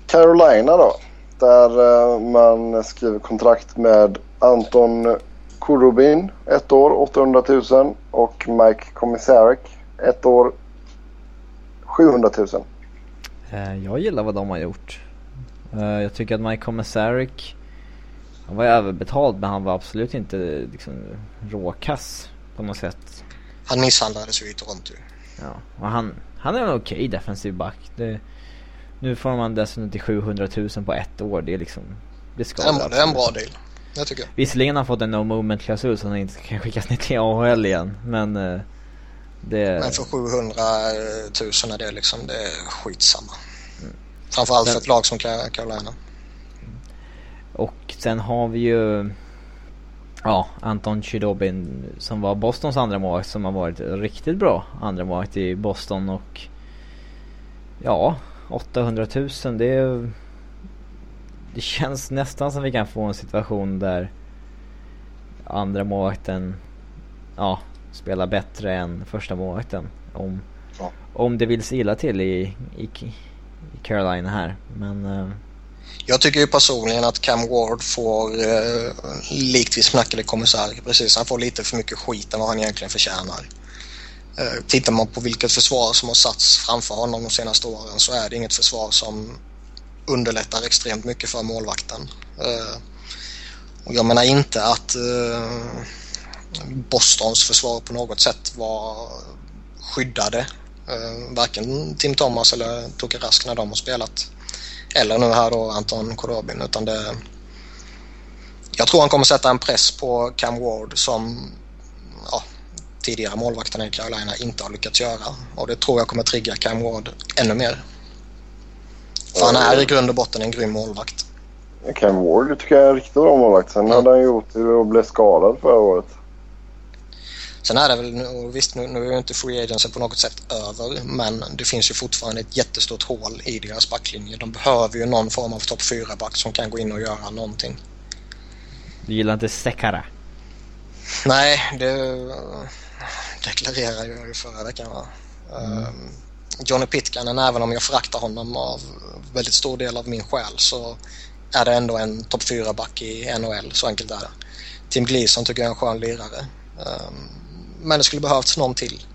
Carolina då. Där uh, man skriver kontrakt med Anton Kurubin, ett år 800 000 och Mike Komisarek, ett år 700 000. Uh, jag gillar vad de har gjort. Uh, jag tycker att Mike Commissaric, han var överbetald men han var absolut inte liksom råkass på något sätt. Han misshandlades ju i Toronto. Ja, och han, han är en okej okay defensiv back. Det, nu får man dessutom till 700 000 på ett år. Det är liksom, det ska det, det är en bra deal. Jag tycker. Visserligen har han fått en no moment klausul så han inte kan skickas ner till AHL igen. Men uh, det... Men för 700 000 är det liksom, det är skitsamma. Mm. Framförallt för ett lag som Carolina. Och sen har vi ju Ja, Anton Chidobin som var Bostons andra målvakt som har varit riktigt bra andra målvakt i Boston och Ja, 800 000 det är Det känns nästan som vi kan få en situation där andra målvakten Ja, spelar bättre än första målvakten. Om, ja. om det vill sig illa till i, i, i Carolina här. Men... Uh... Jag tycker ju personligen att Cam Ward får, eh, likt vi snackade kommissar, precis, han får lite för mycket skit än vad han egentligen förtjänar. Eh, tittar man på vilket försvar som har satts framför honom de senaste åren så är det inget försvar som underlättar extremt mycket för målvakten. Eh, och jag menar inte att eh, Bostons försvar på något sätt var skyddade. Eh, varken Tim Thomas eller Toke Rask när de har spelat. Eller nu här då Anton Korobin utan det... Jag tror han kommer sätta en press på Cam Ward som ja, tidigare målvakterna i Carolina inte har lyckats göra. Och det tror jag kommer trigga Cam Ward ännu mer. För han är i grund och botten en grym målvakt. Cam Ward tycker jag är en riktigt bra målvakt. Sen mm. hade han gjort det och blev skadad förra året. Sen är det väl, visst nu, nu är ju inte free agency på något sätt över men det finns ju fortfarande ett jättestort hål i deras backlinje. De behöver ju någon form av topp 4-back som kan gå in och göra någonting. Du gillar inte Sekara? Nej, det deklarerade jag ju förra veckan va. Mm. Um, Johnny Pitkanen, även om jag föraktar honom av väldigt stor del av min själ så är det ändå en topp 4-back i NHL, så enkelt är det. Tim Gleason tycker jag är en skön lirare. Men det skulle behövts någon till.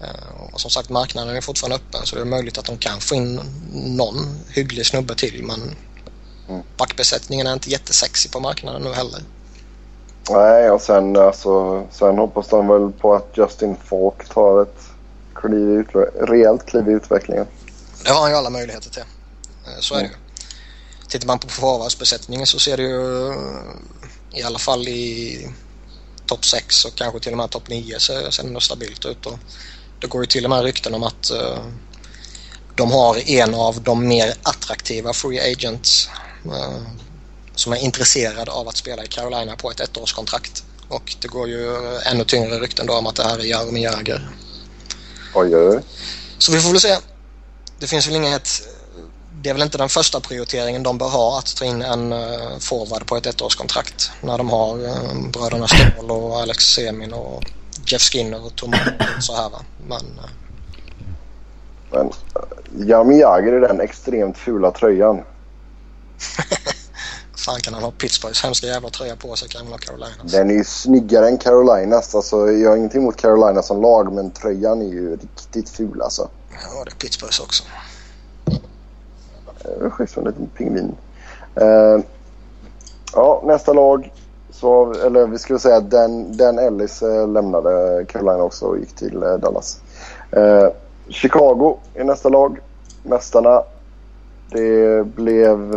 Eh, och som sagt marknaden är fortfarande öppen så det är möjligt att de kan få in någon hygglig snubbe till men mm. backbesättningen är inte jättesexig på marknaden nu heller. Nej och sen, alltså, sen hoppas de väl på att Justin Falk tar ett kliv rejält kliv i utvecklingen. Det har han ju alla möjligheter till. Eh, så är mm. det ju. Tittar man på förvarsbesättningen så ser det ju i alla fall i topp 6 och kanske till och med topp 9 ser, ser det nog stabilt ut. Och det går ju till och med rykten om att uh, de har en av de mer attraktiva free agents uh, som är intresserad av att spela i Carolina på ett ettårskontrakt. Och det går ju ännu tyngre rykten då om att det här är Jaromir Jagr. Oj, oj, oj. Så vi får väl se. Det finns väl inget det är väl inte den första prioriteringen de bör ha att ta in en uh, forward på ett ettårskontrakt när de har uh, bröderna Ståhl och Alex Semin och Jeff Skinner och Tom så här va. Men, uh... Men Jami Jagr är den extremt fula tröjan. fan kan han ha Pittsburghs hemska jävla tröja på sig ha Carolinas. Den är ju snyggare än Carolinas. Alltså, jag har ingenting emot Carolina som lag men tröjan är ju riktigt ful alltså. Ja det är Pittsburghs också. Det schysst som en liten pingvin. Uh, ja, nästa lag. Så, eller vi skulle säga att Dan, Dan Ellis eh, lämnade Carolina också och gick till uh, Dallas. Chicago är nästa lag. Mästarna. Det blev...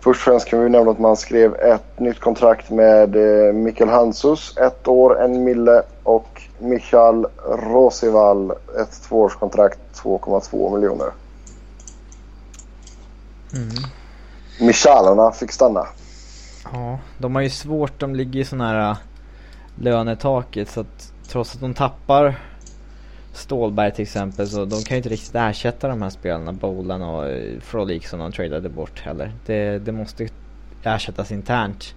Först och främst kan vi nämna att man skrev ett nytt kontrakt med Mikael Hansus. Ett år, en mille. Och Michal Rosival ett tvåårskontrakt, 2,2 miljoner. Mm. Michalerna fick stanna. Ja, de har ju svårt. De ligger ju så nära äh, lönetaket så att trots att de tappar Stålberg till exempel så de kan ju inte riktigt ersätta de här spelarna, Bolan och äh, Frolik som de tradade bort heller. Det, det måste ersättas internt.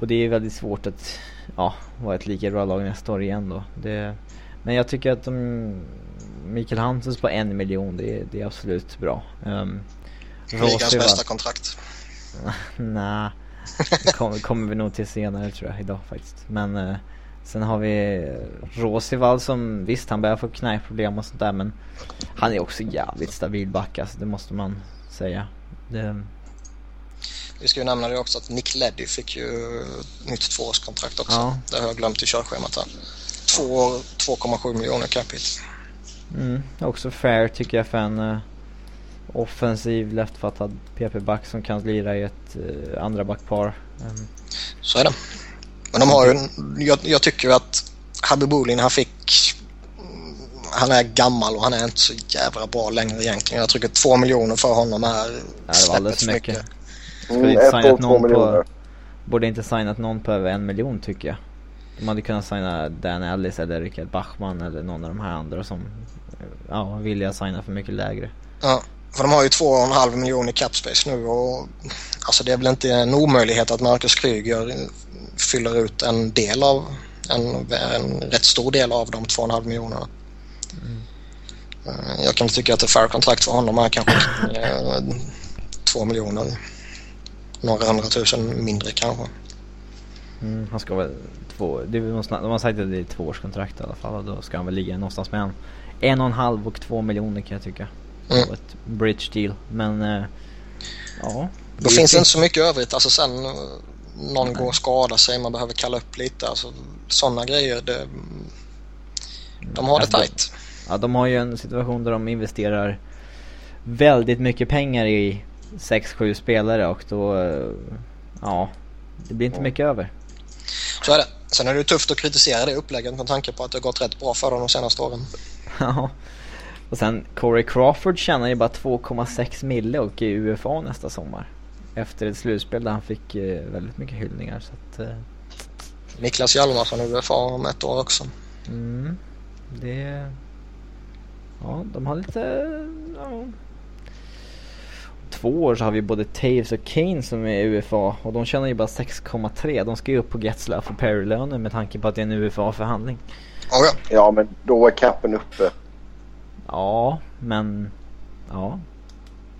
Och det är väldigt svårt att ja, vara ett lika bra lag nästa år igen då. Det, men jag tycker att de, Mikael Hansens på en miljon, det, det är absolut bra. Um, Ligans bästa kontrakt. Nej, det kommer, kommer vi nog till senare tror jag idag faktiskt. Men uh, Sen har vi Rosival som visst han börjar få knäproblem och sånt där men han är också jävligt stabil back alltså, det måste man säga. Det... Vi ska ju nämna det också att Nick Leddy fick ju nytt tvåårskontrakt också. Ja. Det har jag glömt i körschemat här. Två år, 2,7 miljoner capita. Mm, också fair tycker jag för en uh, offensiv leftfattad PP-back som kan lira i ett uh, andra backpar. Um. Så är det. Men de har ju, jag, jag tycker att Habibulin han fick han är gammal och han är inte så jävla bra längre egentligen. Jag tycker två miljoner för honom är ja, det var alldeles mycket. mycket. Skulle mm, inte signat någon på, borde inte signat någon på över en miljon tycker jag. De hade kunnat signa Dan Ellis eller Rickard Bachman eller någon av de här andra som ja, vilja signa för mycket lägre. Ja, för de har ju 2,5 miljoner i capspace nu och alltså det är väl inte en omöjlighet att Marcus Kryger fyller ut en del av en, en rätt stor del av de 2,5 miljonerna. Mm. Jag kan tycka att ett fair kontrakt för honom är kanske 2 eh, miljoner. Några hundratusen mindre kanske. Mm, han ska väl två, det, de har sagt att det är två årskontrakt i alla fall och då ska han väl ligga någonstans mellan en och en halv och två miljoner kan jag tycka. Mm. Ett bridge deal. Men äh, ja. Då finns det inte så mycket övrigt. Alltså sen någon Nej. går och skadar sig, man behöver kalla upp lite. Alltså, sådana grejer. Det, de har alltså, det tight. Ja, de har ju en situation där de investerar väldigt mycket pengar i 6-7 spelare och då, ja, det blir inte mycket över. Så är det. Sen är det tufft att kritisera det upplägget med tanke på att det har gått rätt bra för dem de senaste åren. Ja. Och sen Corey Crawford tjänar ju bara 2,6 mille och är i UFA nästa sommar. Efter ett slutspel där han fick eh, väldigt mycket hyllningar så att... Eh... Niklas Hjalmarsson UFA om ett år också. Mm. Det... Ja, de har lite... Ja. Två år så har vi både Taves och Kane som är UFA och de tjänar ju bara 6,3. De ska ju upp på Getzlaff och Perry-löner med tanke på att det är en UFA-förhandling. Oh ja. ja, men då är capen uppe. Ja, men... Ja.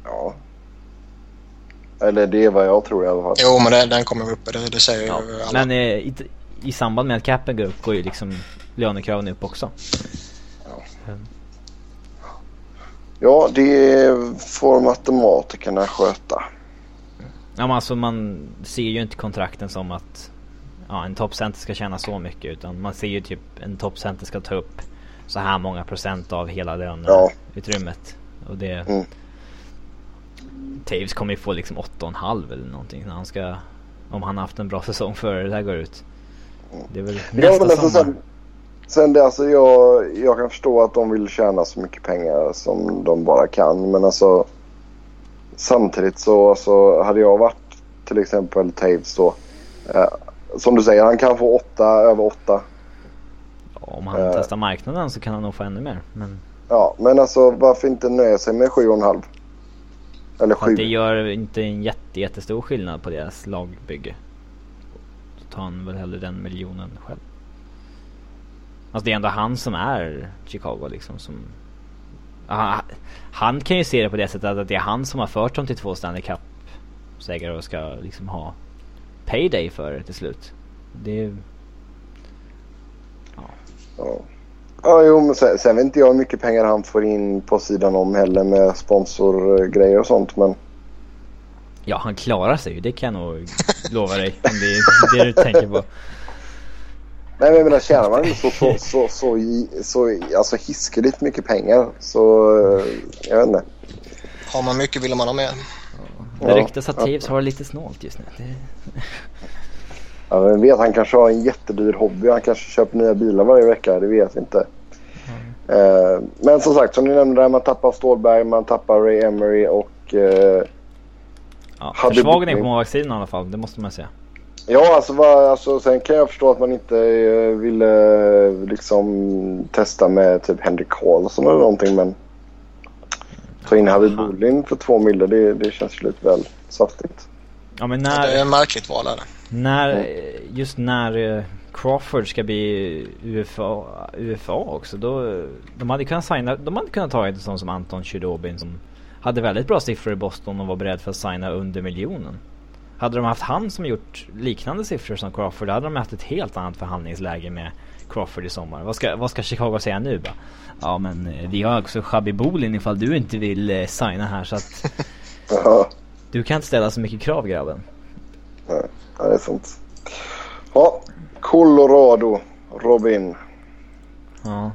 Ja. Eller det är vad jag tror i alla fall. Jo, men det, den kommer upp. Det, det säger ja. ju alla. Men eh, i, i samband med att capen går upp går ju liksom lönekraven upp också. Ja. Mm. Ja, det får matematikerna sköta. Ja, men alltså man ser ju inte kontrakten som att ja, en toppcenter ska tjäna så mycket. Utan man ser ju typ en toppcenter ska ta upp så här många procent av hela löneutrymmet. Ja. Och det... Mm. Taves kommer ju få liksom 8,5 eller någonting när han ska... Om han haft en bra säsong före det här går ut. Det är väl nästa ja, men alltså sommar. Sen, sen det, alltså jag, jag kan förstå att de vill tjäna så mycket pengar som de bara kan. Men alltså samtidigt så alltså, hade jag varit till exempel Taves så. Eh, som du säger, han kan få 8 över 8 om han uh, testar marknaden så kan han nog få ännu mer. Men... Ja, men alltså varför inte nöja sig med 7,5? Eller 7. Det gör inte en jätte, jättestor skillnad på deras lagbygge. Så tar han väl hellre den miljonen själv. Alltså det är ändå han som är Chicago liksom som... Aha, han kan ju se det på det sättet att det är han som har fört dem till två Stanley Cup-segrar och ska liksom ha payday för det till slut. Det är Ja. Ja, jo, men sen, sen vet inte jag hur mycket pengar han får in på sidan om heller med sponsorgrejer och sånt. Men... Ja, han klarar sig ju. Det kan jag nog lova dig. Om det är det du tänker på. Nej, men jag menar tjänar man så, så, så, så, så alltså hiskeligt mycket pengar så eh, jag vet inte. Har man mycket vill man ha mer. Ja. Det ryktas att Taves har det lite snålt just nu. Det... Ja, vem vet, han kanske har en jättedyr hobby. Han kanske köper nya bilar varje vecka. Det vet jag inte. Mm. Eh, men som sagt, som ni nämnde, man tappar Stålberg, man tappar Ray Emery och... Eh, ja, försvagning på målvaktssidan i alla fall, det måste man säga. Ja, alltså, va, alltså sen kan jag förstå att man inte eh, ville liksom testa med typ Henrik Karlsson eller någonting. Men ta in Harry Bullin för två miljoner, det, det känns ju lite väl saftigt. Ja, men när... Det är ett märkligt val är det. När, just när eh, Crawford ska bli UFA, UFA också, då, de hade kunnat signa, de hade kunnat ta en sån som Anton Chudobin som hade väldigt bra siffror i Boston och var beredd för att signa under miljonen. Hade de haft han som gjort liknande siffror som Crawford, då hade de haft ett helt annat förhandlingsläge med Crawford i sommar. Vad ska, vad ska Chicago säga nu bara? Ja men eh, vi har också Shabby Bolin ifall du inte vill eh, signa här så att du kan inte ställa så mycket krav grabben. Nej, ja, det är sant. Ja, Colorado. Robin. Ja.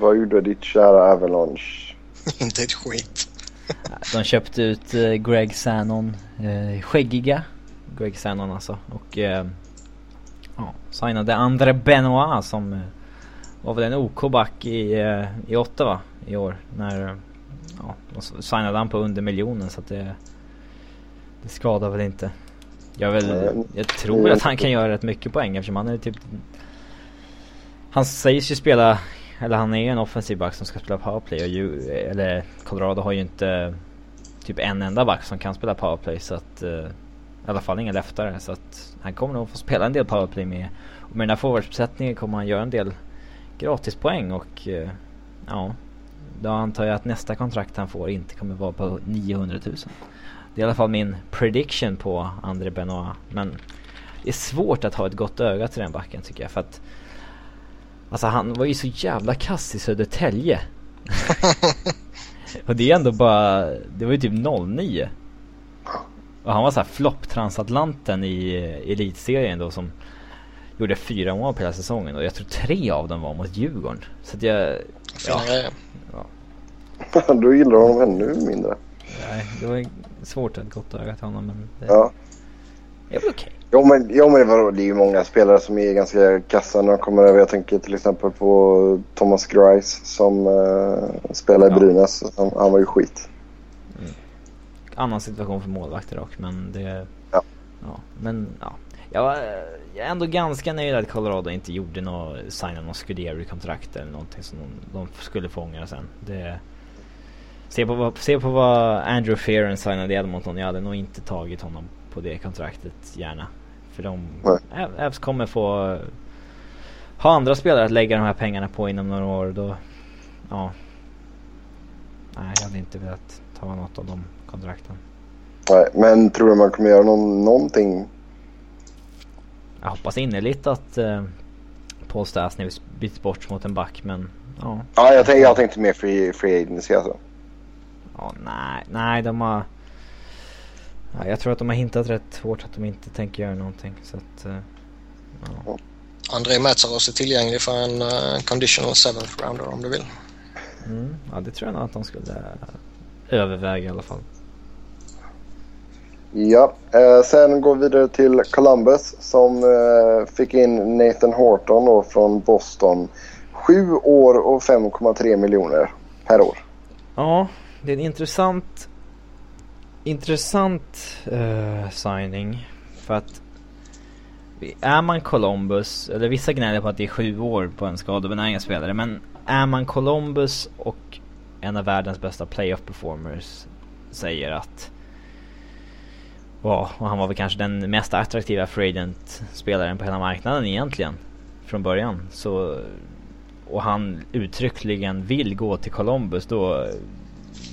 Vad gjorde ditt kära Avalanche? Inte ett skit. De köpte ut eh, Greg Sanon, eh, skäggiga Greg Sanon alltså. Och eh, ja, signade André Benoit som eh, var väl en OK-back i, eh, i Ottawa i år. När ja, de signade han på under miljonen så att det, det skadar väl inte. Jag, väl, jag tror att han kan göra rätt mycket poäng eftersom han är typ Han sägs ju spela eller han är ju en offensiv back som ska spela powerplay och ju, eller Colorado har ju inte typ en enda back som kan spela powerplay så att uh, i alla fall ingen leftare så att han kommer nog få spela en del powerplay med. Och med den här forwardsuppsättningen kommer han göra en del gratispoäng och uh, ja. Då antar jag att nästa kontrakt han får inte kommer vara på 900 000. Det är i alla fall min prediction på André Benoit men det är svårt att ha ett gott öga till den backen tycker jag för att Alltså han var ju så jävla kass i Södertälje. och det är ändå bara, det var ju typ 09. Och han var såhär flopp-transatlanten i elitserien då som gjorde fyra mål på hela säsongen och jag tror tre av dem var mot Djurgården. Så att jag... Fina Ja, grejer. du gillar honom ännu mindre. Nej, det var svårt att gott öga till honom men det, Ja. det väl okej. Jo men, jo, men vadå, det är ju många spelare som är ganska kassa när de kommer över. Jag tänker till exempel på Thomas Grice som uh, spelar i Ja. Brynäs. Han, han var ju skit. Annan situation för målvakter dock men det... Ja. ja men ja. Jag, var, jag är ändå ganska nöjd att Colorado inte gjorde något, signa något Scuderi-kontrakt eller någonting som de, de skulle ångra sen. Det... Se på, vad, se på vad Andrew Fearon signade i Edmonton. Jag hade nog inte tagit honom på det kontraktet gärna. För de... Avs kommer få ha andra spelare att lägga de här pengarna på inom några år. Då, ja. Nej, jag hade inte velat ta något av de kontrakten. Nej, men tror du man kommer göra någon, någonting? Jag hoppas innerligt att eh, Paul Stastny byts bort mot en back men ja. Ja, jag, tänkte, jag tänkte mer free, free agency alltså. Ja nej, nej de har... Ja, jag tror att de har hintat rätt hårt att de inte tänker göra någonting så att... Eh, ja. André Metsaros är tillgänglig för en eh, conditional seventh rounder om du vill. Mm, ja det tror jag nog att de skulle överväga i alla fall. Ja, eh, sen går vi vidare till Columbus som eh, fick in Nathan Horton då från Boston. Sju år och 5,3 miljoner per år. Ja, det är en intressant intressant uh, signing. För att är man Columbus, eller vissa gnäller på att det är sju år på en skadebenägen spelare. Men är man Columbus och en av världens bästa playoff performers säger att Ja, och han var väl kanske den mest attraktiva free agent spelaren på hela marknaden egentligen. Från början. Så och han uttryckligen vill gå till Columbus då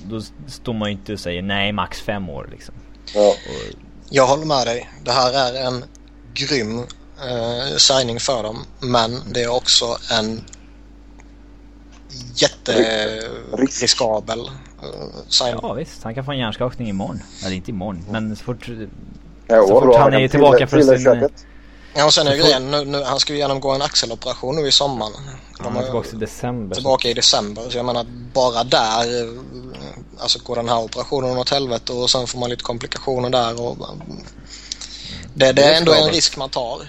då står man ju inte och säger nej max fem år liksom. Ja, Och, Jag håller med dig. Det här är en grym eh, signing för dem. Men det är också en jätteriskabel eh, signing. ja visst, han kan få en hjärnskakning imorgon. Eller inte imorgon, men så fort... ja Så fort han är tillbaka från sin- köket. Ja, och sen är grejen, nu, nu, han ska ju genomgå en axeloperation nu i sommar. Han De är tillbaka i december. tillbaka i december. Så jag menar bara där, eh, alltså går den här operationen åt helvete och sen får man lite komplikationer där. Och, det, det är ändå en risk man tar.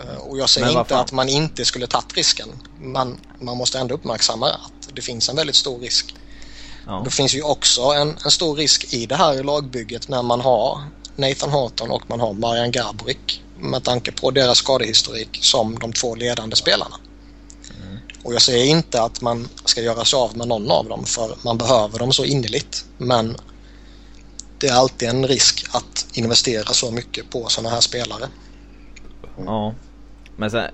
Eh, Och jag säger inte att man inte skulle tagit risken. Men man måste ändå uppmärksamma att det finns en väldigt stor risk. Ja. Det finns ju också en, en stor risk i det här lagbygget när man har Nathan Horton och man har Marian Gaborik med tanke på deras skadehistorik som de två ledande spelarna. Och jag säger inte att man ska göra sig av med någon av dem för man behöver dem så innerligt. Men det är alltid en risk att investera så mycket på sådana här spelare. Ja. Men sen,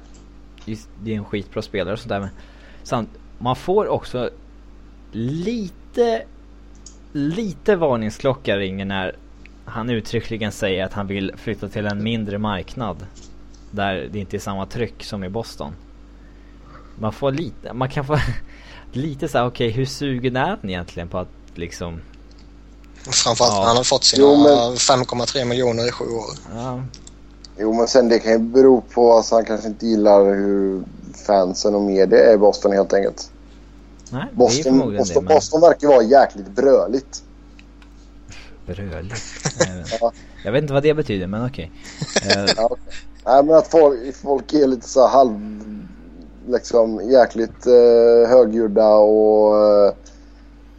det är en skitbra spelare och sånt där men samt, man får också lite, lite varningsklocka ringer när han uttryckligen säger att han vill flytta till en mindre marknad. Där det inte är samma tryck som i Boston. Man får lite, man kan få lite så här, okej okay, hur sugen är han egentligen på att liksom Framförallt ja. han har fått sina men... 5,3 miljoner i sju år. Ja. Jo men sen det kan ju bero på att han kanske inte gillar hur fansen och media är i Boston helt enkelt. Nej, Boston, Boston, det, men... Boston verkar vara jäkligt bröligt. Bröligt? ja. Jag vet inte vad det betyder men okej. Okay. Uh... ja. Nej men att folk, folk är lite så halv... Liksom jäkligt uh, högljudda och... Uh,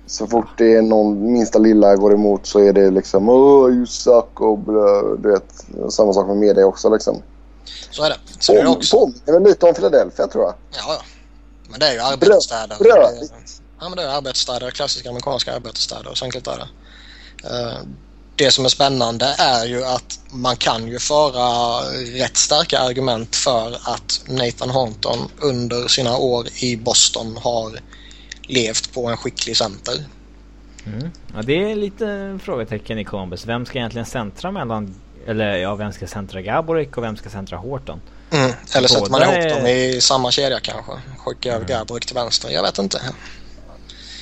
så fort det är någon minsta lilla går emot så är det liksom oh you suck och blö, du vet. Samma sak med media också liksom. Så är det. Så är det också. Påminner väl lite om Philadelphia tror jag. Ja, ja. Men det är ju arbetsstäder. Brödigt. Ja, men det är arbetsstäder. Klassiska amerikanska arbetsstäder. Så enkelt är det. Uh, det som är spännande är ju att man kan ju föra rätt starka argument för att Nathan Horton under sina år i Boston har levt på en skicklig center. Mm. Ja, det är lite frågetecken i Columbus. Vem ska egentligen centra mellan... Eller ja, vem ska centra Gaborik och vem ska centra Horton? Mm. Eller sätter man ihop dem i samma kedja kanske? Skicka över mm. Gaborik till vänster. Jag vet inte.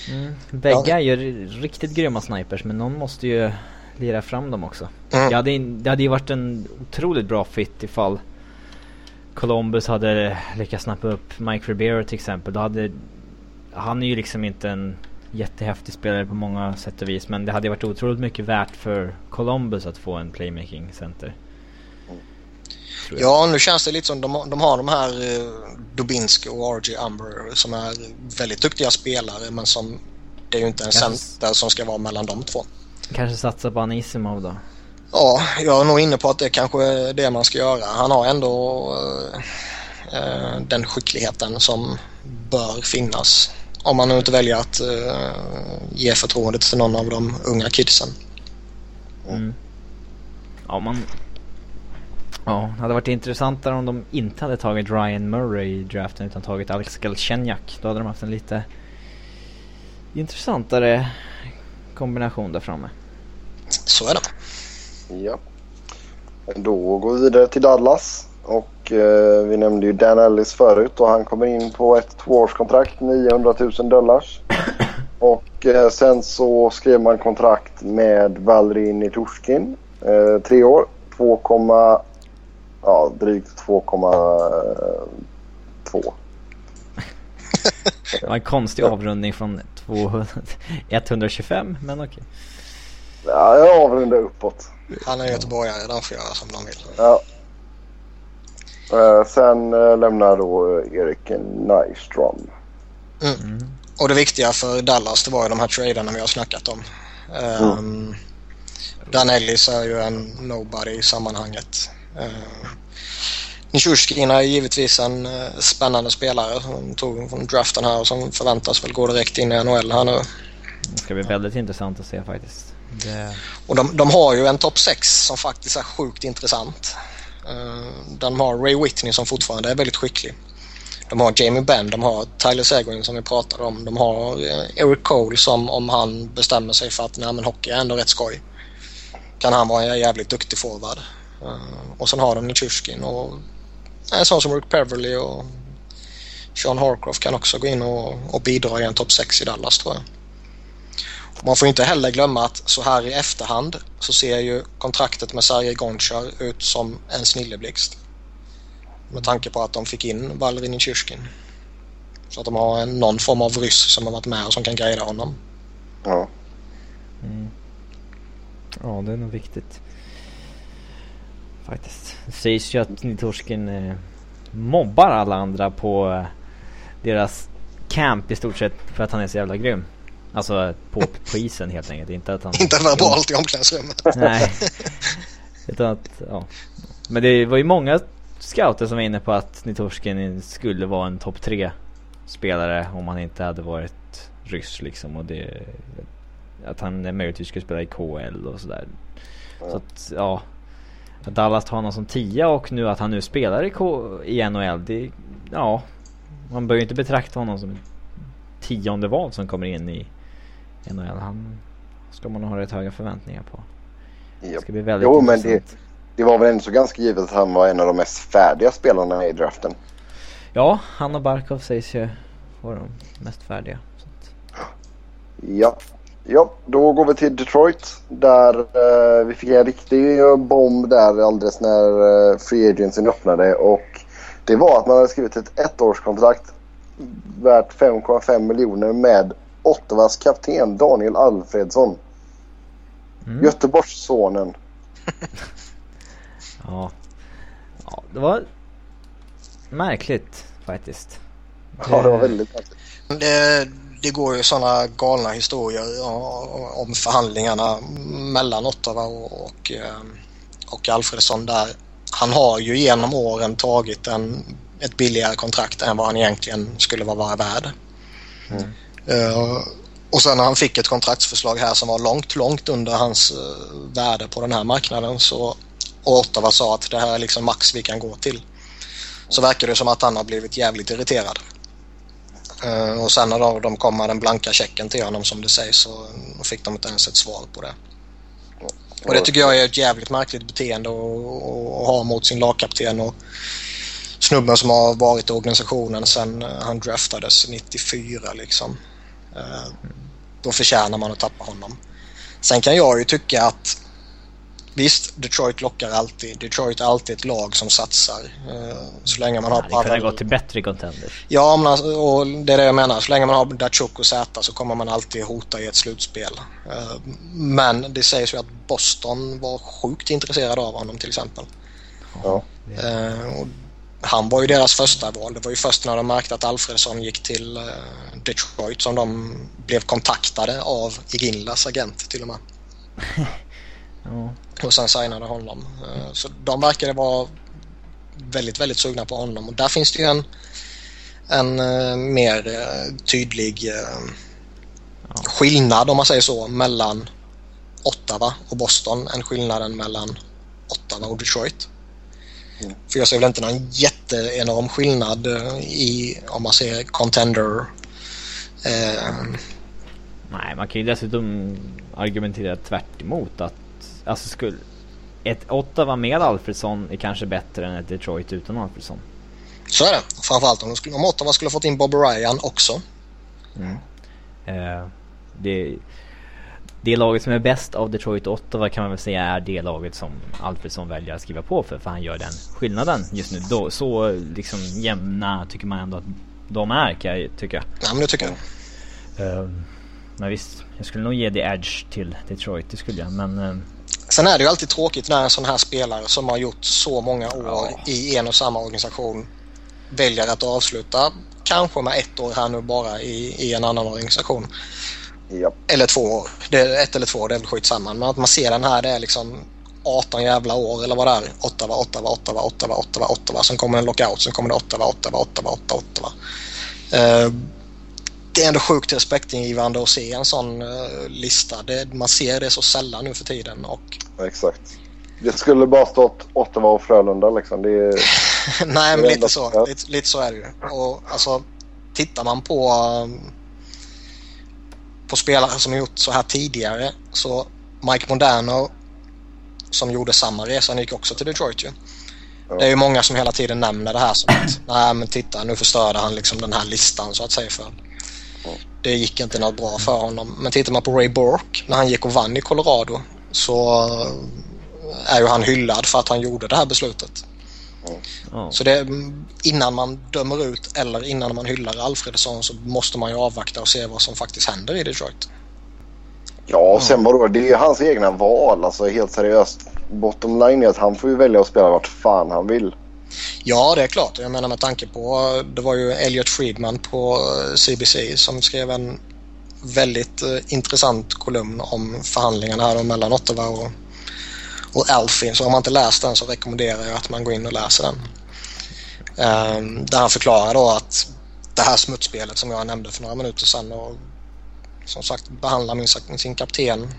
Mm. Bägge ja. är ju riktigt grymma snipers men någon måste ju lira fram dem också. Mm. Det, hade, det hade ju varit en otroligt bra fit ifall Columbus hade lyckats snappa upp Mike Ribeiro till exempel. Då hade han är ju liksom inte en jättehäftig spelare på många sätt och vis. Men det hade varit otroligt mycket värt för Columbus att få en playmaking center. Ja, nu känns det lite som de, de har de här uh, Dubinski och RG Umber som är väldigt duktiga spelare men som det är ju inte en Kanske... center som ska vara mellan de två. Kanske satsa på Anisimov då? Ja, jag är nog inne på att det kanske är det man ska göra. Han har ändå uh, uh, den skickligheten som bör finnas. Om man nu inte väljer att uh, ge förtroendet till någon av de unga kidsen. Mm. Ja, man... Ja, det hade varit intressantare om de inte hade tagit Ryan Murray i draften utan tagit Alex Galchenyuk. Då hade de haft en lite intressantare kombination där framme. Så är det. Ja. Då går vi vidare till Dallas. Och eh, vi nämnde ju Dan Ellis förut och han kommer in på ett tvåårskontrakt, 900 000 dollars. Och eh, sen så skrev man kontrakt med Valrin Turskin. Eh, tre år, 2, ja, drygt 2,2. Det var en konstig avrundning från 200, 125 men okej. Okay. Ja, jag avrundar uppåt. Han är göteborgare, de får göra som de vill. Ja. Uh, sen uh, lämnar då Erik Nyström. Mm. Mm. Och det viktiga för Dallas det var ju de här traderna vi har snackat om. Um, mm. Dan Ellis är ju en nobody i sammanhanget. Uh, Nishushkin är givetvis en uh, spännande spelare som tog från draften här och som förväntas väl gå direkt in i NHL här nu. Det ska bli väldigt intressant att se faktiskt. Det... Och de, de har ju en topp 6 som faktiskt är sjukt intressant. Uh, de har Ray Whitney som fortfarande är väldigt skicklig. De har Jamie Benn, de har Tyler Seguin som vi pratade om. De har Eric Cole som om han bestämmer sig för att nej, men hockey är ändå rätt skoj. Kan han vara en jävligt duktig forward. Uh, och sen har de Nichushkin och en sån som Rick Peverly och Sean Harcroft kan också gå in och, och bidra i en topp 6 i Dallas tror jag. Man får inte heller glömma att så här i efterhand så ser ju kontraktet med Sergej Gonchar ut som en snilleblixt. Med tanke på att de fick in Valerin Tjurskin. Så att de har en, någon form av ryss som har varit med och som kan guida honom. Ja. Mm. Ja, det är nog viktigt. Faktiskt. Det sägs ju att Nitorskin eh, mobbar alla andra på eh, deras camp i stort sett för att han är så jävla grym. Alltså på, på isen helt enkelt. Inte att han... Inte verbalt i omklädningsrummet. Nej. Utan att, ja. Men det var ju många scouter som var inne på att Nitorskin skulle vara en topp tre spelare om han inte hade varit ryss liksom. Och det, att han möjligtvis skulle spela i KL och sådär. Så att, ja. Att Dallas tar honom som tia och nu att han nu spelar i, K i NHL. Det, ja. Man bör ju inte betrakta honom som tionde val som kommer in i NHL. Han ska man nog ha rätt höga förväntningar på. Det ska bli väldigt Jo, men intressant. det, det var väl ändå så ganska givet att han var en av de mest färdiga spelarna i draften. Ja, han och Barkov sägs ju vara de mest färdiga. Så Ja. Ja, då går vi till Detroit. Där eh, vi fick en riktig bomb där alldeles när eh, Free Agency öppnade. Och det var att man hade skrivit ett ettårskontrakt värt 5,5 miljoner med Ottawas kapten Daniel Alfredsson. mm. Göteborgssonen. Ja. ja, det var märkligt faktiskt. Ja, det var väldigt märkligt. Det, det går ju sådana galna historier om- förhandlingarna mellan Ottawa och, och, eh, och Alfredsson där. Han har ju genom åren tagit en, ett billigare kontrakt än vad han egentligen skulle vara värd. Mm. Eh, och sen när han fick ett kontraktsförslag här som var långt, långt under hans eh, värde på den här marknaden så och Ottawa sa att det här är liksom max vi kan gå till. Så verkar det som att han har blivit jävligt irriterad. Eh, och sen när de, de kom med den blanka checken till honom som det sägs så fick de inte ens ett svar på det. Och det tycker jag är ett jävligt märkligt beteende att, ha mot sin lagkapten och snubben som har varit i organisationen sedan eh, han draftades 94 liksom. Eh, då förtjänar man att tappa honom. Sen kan jag ju tycka att Visst, Detroit lockar alltid. Detroit är alltid ett lag som satsar. Eh, Så länge man har Ja, det kunde gått till bättre contenders. Ja, men alltså, och det är det jag menar. Så länge man har Datsjuk och Zäta så kommer man alltid hota i ett slutspel. Eh, Men det sägs ju att Boston var sjukt intresserade av honom till exempel. Ja. Eh, och han var ju deras första val. Det var ju först när de märkte att Alfredsson gick till Detroit som de blev kontaktade av Iginlas agent till och med. Ja. Och sen signade honom. Eh, Så de verkade vara väldigt, väldigt sugna på honom. Och där finns det ju en, en eh, mer eh, tydlig skillnad om man säger så mellan Ottawa och Boston än skillnaden mellan Ottawa och Detroit. Mm. För jag ser väl inte någon jätteenorm skillnad i om man ser contender eh, Nej, man kan ju dessutom argumentera tvärt emot att alltså skulle ett Ottawa med Alfredsson är kanske bättre än ett Detroit utan Alfredsson. Så är det. Framförallt om, de skulle, om Ottawa skulle fått in Bob Ryan också. Eh, det, det laget som är bäst av Detroit och Ottawa kan man väl säga är det laget som Alfredsson väljer att skriva på för. För han gör den skillnaden just nu. Då, så liksom jämna tycker man ändå att de är kan jag tycka. Ja, men det tycker jag. Eh, men visst, jag skulle nog ge the edge till Detroit, det skulle jag. Men eh, Sen är det ju alltid tråkigt när en sån här spelare som har gjort så många år Ja. i en och samma organisation väljer att avsluta kanske med ett år här nu bara i, i en annan organisation. Ja. Eller två år. Det ett eller två, det är väl skitsamma. Men att man ser den här, det är liksom 18 jävla år eller vad det är. Ottawa, Ottawa, Ottawa, Ottawa, Ottawa, Ottawa. Sen kommer en lockout, sen kommer det Ottawa, Ottawa, Ottawa, Ottawa, Ottawa. Eh, det är ändå sjukt respektingivande att se en sån eh, lista. Det, man ser det så sällan nu för tiden och Exakt. Det skulle bara stått Ottawa och Frölunda liksom. Det är... Nej, men lite så. Lite, lite så är det ju. Och alltså, tittar man på, um, på spelare som gjort så här tidigare så Mike Modano som gjorde samma resa, han gick också till Detroit ju. Ja. Det är ju många som hela tiden nämner det här som att nej men titta nu förstörde han liksom den här listan så att säga för det gick inte något bra för honom. Men tittar man på Ray Bork när han gick och vann i Colorado så eh, är ju han hyllad för att han gjorde det här beslutet. ja. Så det, innan man dömer ut eller innan man hyllar Alfredsson så måste man ju avvakta och se vad som faktiskt händer i Detroit. Ja, och sen vadå? Det är hans egna val. Alltså helt seriöst. Bottom line är att han får ju välja att spela vart fan han vill. Ja, det är klart. Jag menar med tanke på, det var ju Elliot Friedman på eh, CBC som skrev en väldigt eh, intressant kolumn om förhandlingarna här mellan Ottawa och, och Alfie. Så om man inte läst den så rekommenderar jag att man går in och läser den. Um, där han förklarar då att det här smutsspelet som jag nämnde för några minuter sedan och som sagt behandlar min, sin kapten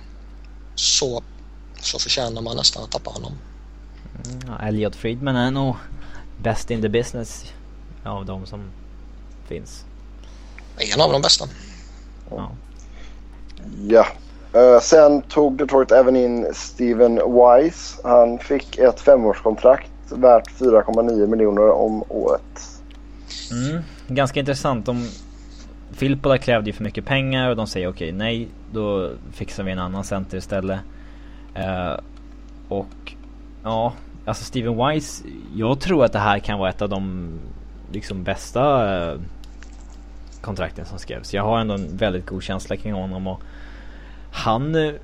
så, så förtjänar man nästan att tappa honom. Mm, ja, Elliot Friedman är nog best in the business av de som finns. En av de bästa. Ja. Ja. Uh, sen tog Detroit även in Steven Wise. Han fick ett femårskontrakt värt 4,9 miljoner om året. Mm, ganska intressant. De, Filippola krävde ju för mycket pengar och de säger okej okay, nej, då fixar vi en annan center istället. Uh, och ja, alltså Steven Wise, jag tror att det här kan vara ett av de liksom bästa uh, kontrakten som skrevs. Jag har ändå en väldigt god känsla kring honom och han uh,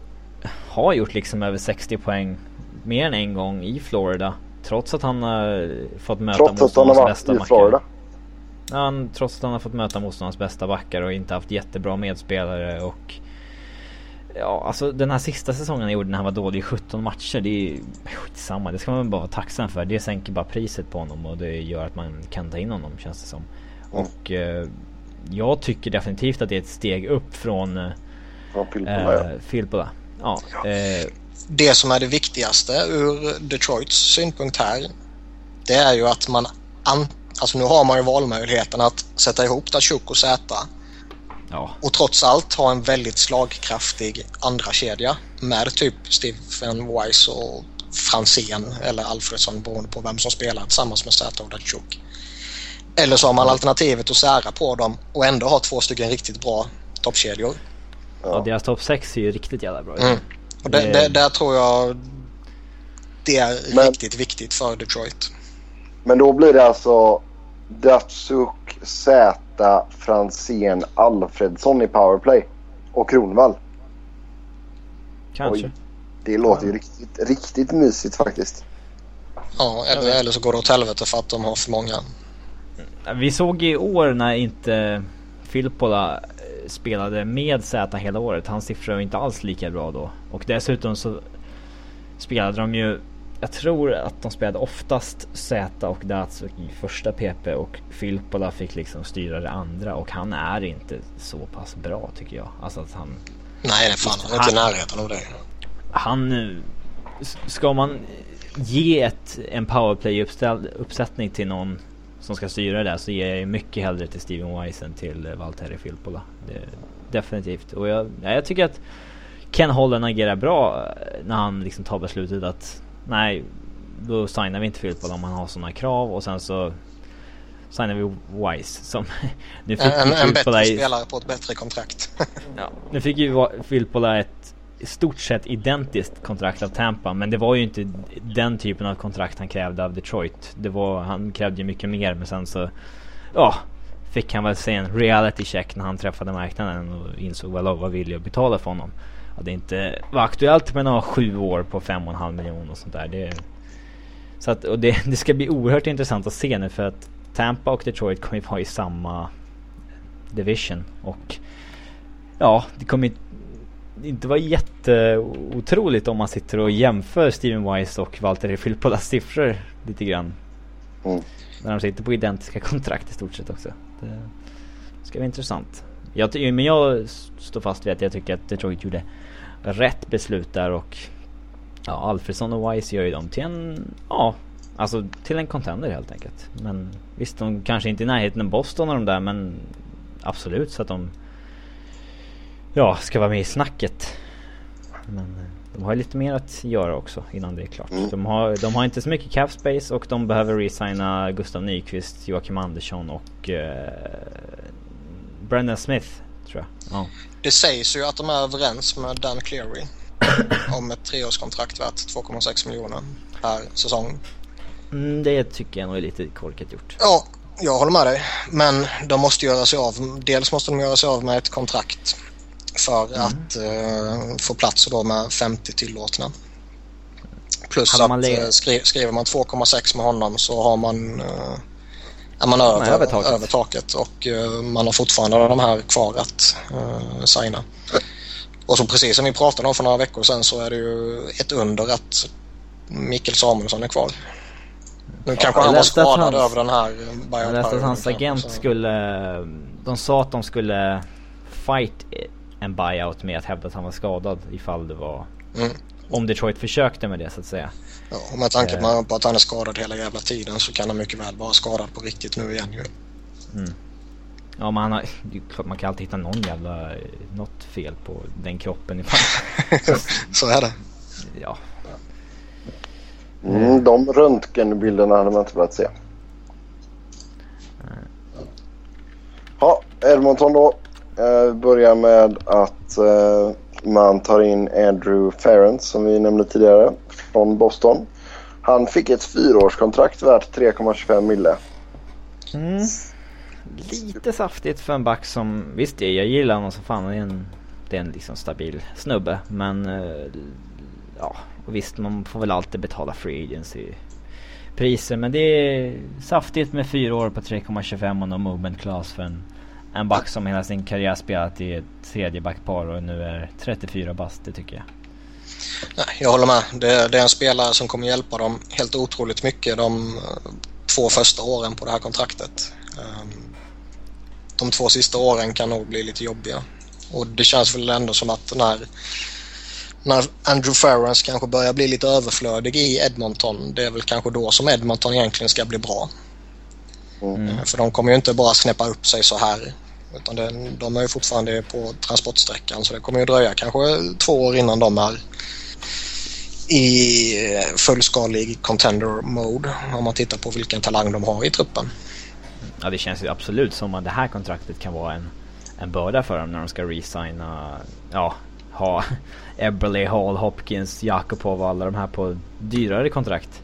har gjort liksom över 60 poäng mer än en gång i Florida. Trots att han har fått möta motståndarnas bästa backar. Han, trots att han har fått möta motståndarnas bästa backar och inte haft jättebra medspelare och Ja, alltså den här sista säsongen han gjorde när han var dålig i 17 matcher, det är skitsamma. Det ska man bara vara tacksam för. Det sänker bara priset på honom och det gör att man kan ta in honom känns det som. Mm. Och eh, jag tycker definitivt att det är ett steg upp från... Eh, från Filippola, ja. ja. Eh, det som är det viktigaste ur Detroits synpunkt här det är ju att man an, alltså nu har man ju valmöjligheten att sätta ihop Datsjuk och Zäta ja. och trots allt ha en väldigt slagkraftig andra kedja med typ Stephen Wise och Franzén eller Alfredsson beroende på vem som spelar tillsammans med Zäta och Datsjuk. Eller så har man alternativet att sära på dem och ändå ha två stycken riktigt bra toppkedjor. Ja, ja deras topp 6 är ju riktigt jävla bra. Mm. Och det, det, där tror jag det är men, riktigt viktigt för Detroit. Men då blir det alltså Datsuk, Zäta, Franzén, Alfredsson i powerplay och Kronvall. Kanske. Oj, det låter ju riktigt, riktigt mysigt faktiskt. Ja, eller, eller så går det åt helvete för att de har för många. Vi såg i år när inte Filippola spelade med Z hela året. Hans siffror var inte alls lika bra då. Och dessutom så spelade de ju jag tror att de spelade oftast Z och Datsuk i första PP och Filippola fick liksom styra det andra och han är inte så pass bra tycker jag. Alltså att han... Nej, det fan han är inte i närheten av det. Han... Ska man ge ett, en powerplay uppsättning till någon som ska styra det där så ger jag mycket hellre till Steven Wise än till Valtteri Filppula. definitivt. Och jag, jag tycker att Ken Holland agerar bra eh, när han liksom tar beslutet att nej, då signar vi inte Filppula om han har sådana krav och sen så signar vi Wise som... nu fick en, en bättre spelare på ett bättre kontrakt. ja, nu fick ju Filppula ett i stort sett identiskt kontrakt av Tampa. Men det var ju inte den typen av kontrakt han krävde av Detroit. Det var, han krävde ju mycket mer men sen så... Ja, fick han väl se en reality check när han träffade marknaden och insåg vad Lova ville att betala för honom. Det inte var aktuellt med några sju år på fem och en halv miljon och sånt där. Det, så att, och det, det ska bli oerhört intressant att se nu för att Tampa och Detroit kommer ju vara i samma division. Och ja, det kommer inte vara jätteotroligt om man sitter och jämför Steven Wise och Walter Filippolas siffror lite grann. Mm. När de sitter på identiska kontrakt i stort sett också. Det ska vara intressant. Jag, men jag står fast vid att jag tycker att Detroit gjorde rätt beslut där och ja, Alfredsson och Wise gör ju dem till en, ja, alltså till en contender helt enkelt. Men visst, de kanske inte är i närheten av Boston och de där men absolut så att de ja, ska vara med i snacket. Men eh, de har lite mer att göra också innan det är klart. Mm. De, har, de har inte så mycket cap space och de behöver resigna Gustav Nyqvist, Joakim Andersson och eh, Brendan Smith tror jag. Ja. Det sägs ju att de är överens med Dan Cleary om ett treårskontrakt värt 2,6 miljoner per säsong. Mm, det tycker jag nog är lite korkat gjort. Ja, jag håller med dig. Men de måste göra sig av. Dels måste de göra sig av med ett kontrakt för mm. att uh, få plats då med 50 tillåtna. Plus att uh, skri skriver man 2,6 med honom så har man, uh, är man över, över, taket. över taket och uh, man har fortfarande de här kvar att uh, signa. Och så precis som vi pratade om för några veckor sedan så är det ju ett under att Mikael Samuelsson är kvar. Nu ja, kanske han var skadad över den här Jag läste att hans agent så. skulle... De sa att de skulle fight en buyout med att hävda att han var skadad ifall det var... Mm. Om Detroit försökte med det så att säga. Ja, och med tanke uh, på att han är skadad hela jävla tiden så kan han mycket väl vara skadad på riktigt nu igen ju. Mm. Ja men han har, man kan alltid hitta någon jävla, något fel på den kroppen ifall. Så är det. Ja. Mm, de röntgenbilderna hade man inte velat se. Ja, Edmonton då. Eh, börjar med att eh, man tar in Andrew Ferrens som vi nämnde tidigare från Boston. Han fick ett fyraårskontrakt värt 3,25 mille. Mm. Lite saftigt för en back som, visst jag gillar honom som fan. Det är en, det är en liksom stabil snubbe. Men eh, ja, och visst man får väl alltid betala free agency priser. Men det är saftigt med fyra år på 3,25 och no movement class för en, en back som hela sin karriär spelat i ett tredje backpar och nu är 34 bast. Det tycker jag. Nej, jag håller med. Det, det, är en spelare som kommer hjälpa dem helt otroligt mycket de två första åren på det här kontraktet. Ehm, de två sista åren kan nog bli lite jobbiga. Och det känns väl ändå som att när, när Andrew Ferrens kanske börjar bli lite överflödig i Edmonton, det är väl kanske då som Edmonton egentligen ska bli bra. Mm. Ehm, för de kommer ju inte bara snäppa upp sig så här. Utan det, de är ju fortfarande på transportsträckan så det kommer ju dröja kanske två år innan de är i fullskalig contender mode om man tittar på vilken talang de har i truppen. Ja det känns ju absolut som att det här kontraktet kan vara en, en börda för dem när de ska resigna, ja, ha Eberle, Hall, Hopkins, Jakobov och alla de här på dyrare kontrakt.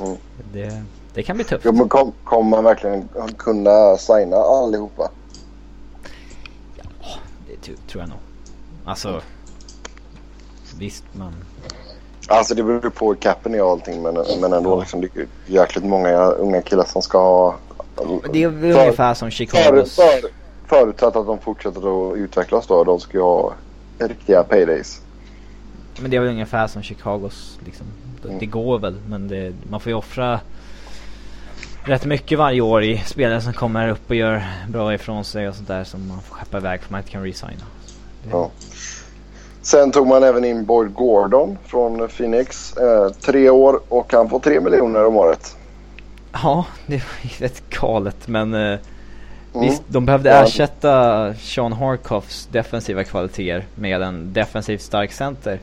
Mm. Det, det kan bli tufft. Ja, men kom, kommer man verkligen kunna signa allihopa? Ja, det tror jag nog. Alltså, visst man Alltså det beror på capen och allting men, men ändå ja. liksom, det är jäkligt många unga killar som ska ha... Det är väl ungefär som Chicagos... För, för, förutsatt att de fortsätter att utvecklas då. De ska ju ha riktiga paydays. Men det är väl ungefär som Chicagos liksom. Det, mm. det går väl men det, man får ju offra rätt mycket varje år i spelare som kommer upp och gör bra ifrån sig och sånt där som man får skeppa iväg för man inte kan resigna. Det... Ja. Sen tog man även in Boyd Gordon från Phoenix. Eh, tre år och han får tre miljoner om året. Ja, det var ju rätt galet men eh, mm. visst, de behövde ersätta Sean Harkoffs defensiva kvaliteter med en defensivt stark center.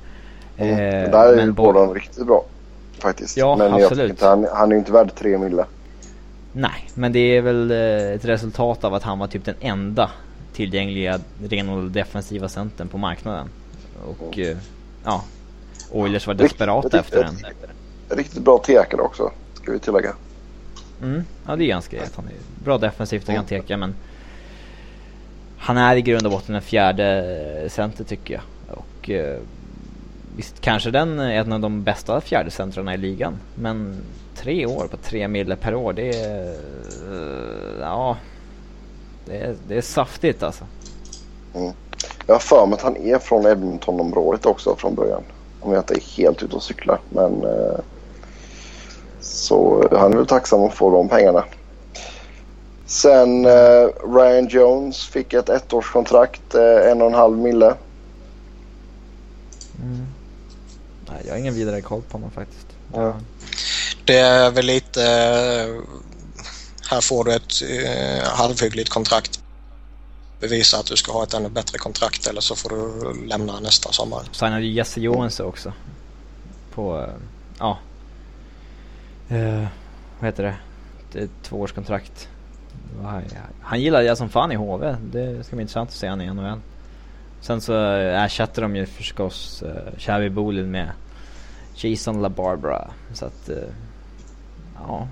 Mm. Eh, där är men Gordon riktigt bra faktiskt. Ja, men absolut. Inte, han, han är ju inte värd tre mille. Nej, men det är väl eh, ett resultat av att han var typ den enda tillgängliga renodlade defensiva centern på marknaden. Och eh, ja, Oilers var desperata riktigt, efter den. Riktigt bra tekare också, ska vi tillägga. Mm, ja det är ganska rätt. Han är bra defensivt och kan teka men han är i grund och botten en fjärde center tycker jag. Och eh, visst kanske den är en av de bästa fjärde centrarna i ligan. Men tre år på tre mille per år det är... Uh, ja... Det är, det är saftigt alltså. Mm. Jag har för mig att han är från Edmonton-området också från början. Om jag inte är helt ute och cyklar. Men, eh, så han är väl tacksam att få de pengarna. Sen eh, Ryan Jones fick ett ettårskontrakt, eh, en och en halv mille. Mm. Nej, jag har ingen vidare koll på honom faktiskt. Ja. Det är väl lite... Här får du ett eh, halvhyggligt kontrakt bevisa att du ska ha ett ännu bättre kontrakt eller så får du lämna nästa sommar. Signade Jesse Johansson också. På, uh, ja. Vad heter det? det tvåårskontrakt. Han gillade jag som fan i HV. Det ska bli intressant att se honom i NHL. Sen så ersätter de ju förstås Xavi Bolin med Jason LaBarbara. Så att, uh, ja.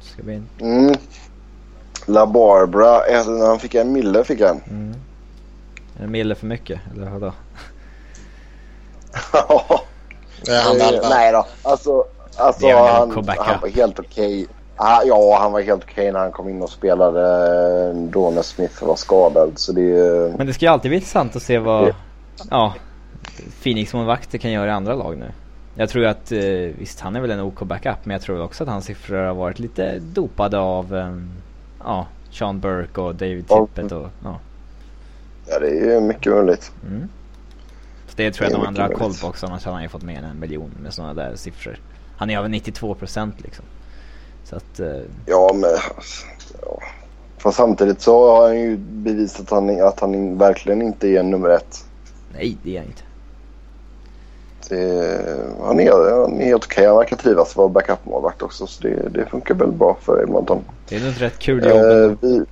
Ska bli... Mm. La Barbara, när han fick en mille fick han. Mm. En mille för mycket, eller vadå? Ja. Nej då, alltså, alltså han, han var helt okej. Okay. Ja, han var helt okej okay när han kom in och spelade eh, då när Smith var skadad. Så det, Men det ska ju alltid bli intressant att se vad ja, Phoenix-målvakter kan göra i andra lag nu. Jag tror att, eh, visst han är väl en OK backup, men jag tror också att hans siffror har varit lite dopade av um, ja, Sean Burke och David Tippett och ja. Ja det är ju mycket möjligt. Mm. Så det tror jag de andra har koll på också annars hade han ju fått mer än en miljon med sådana där siffror. Han är över 92 procent liksom. Så att... Uh... Ja men... Ja. Fast samtidigt så har han ju bevisat att han, att han verkligen inte är nummer ett. Nej, det är jag inte. Det, han, är, han är helt okej. Han verkar trivas att vara backup-målvakt också. Så det, det funkar väl bra för Edmonton. Det är nog ett rätt kul jobb. Eh, vi,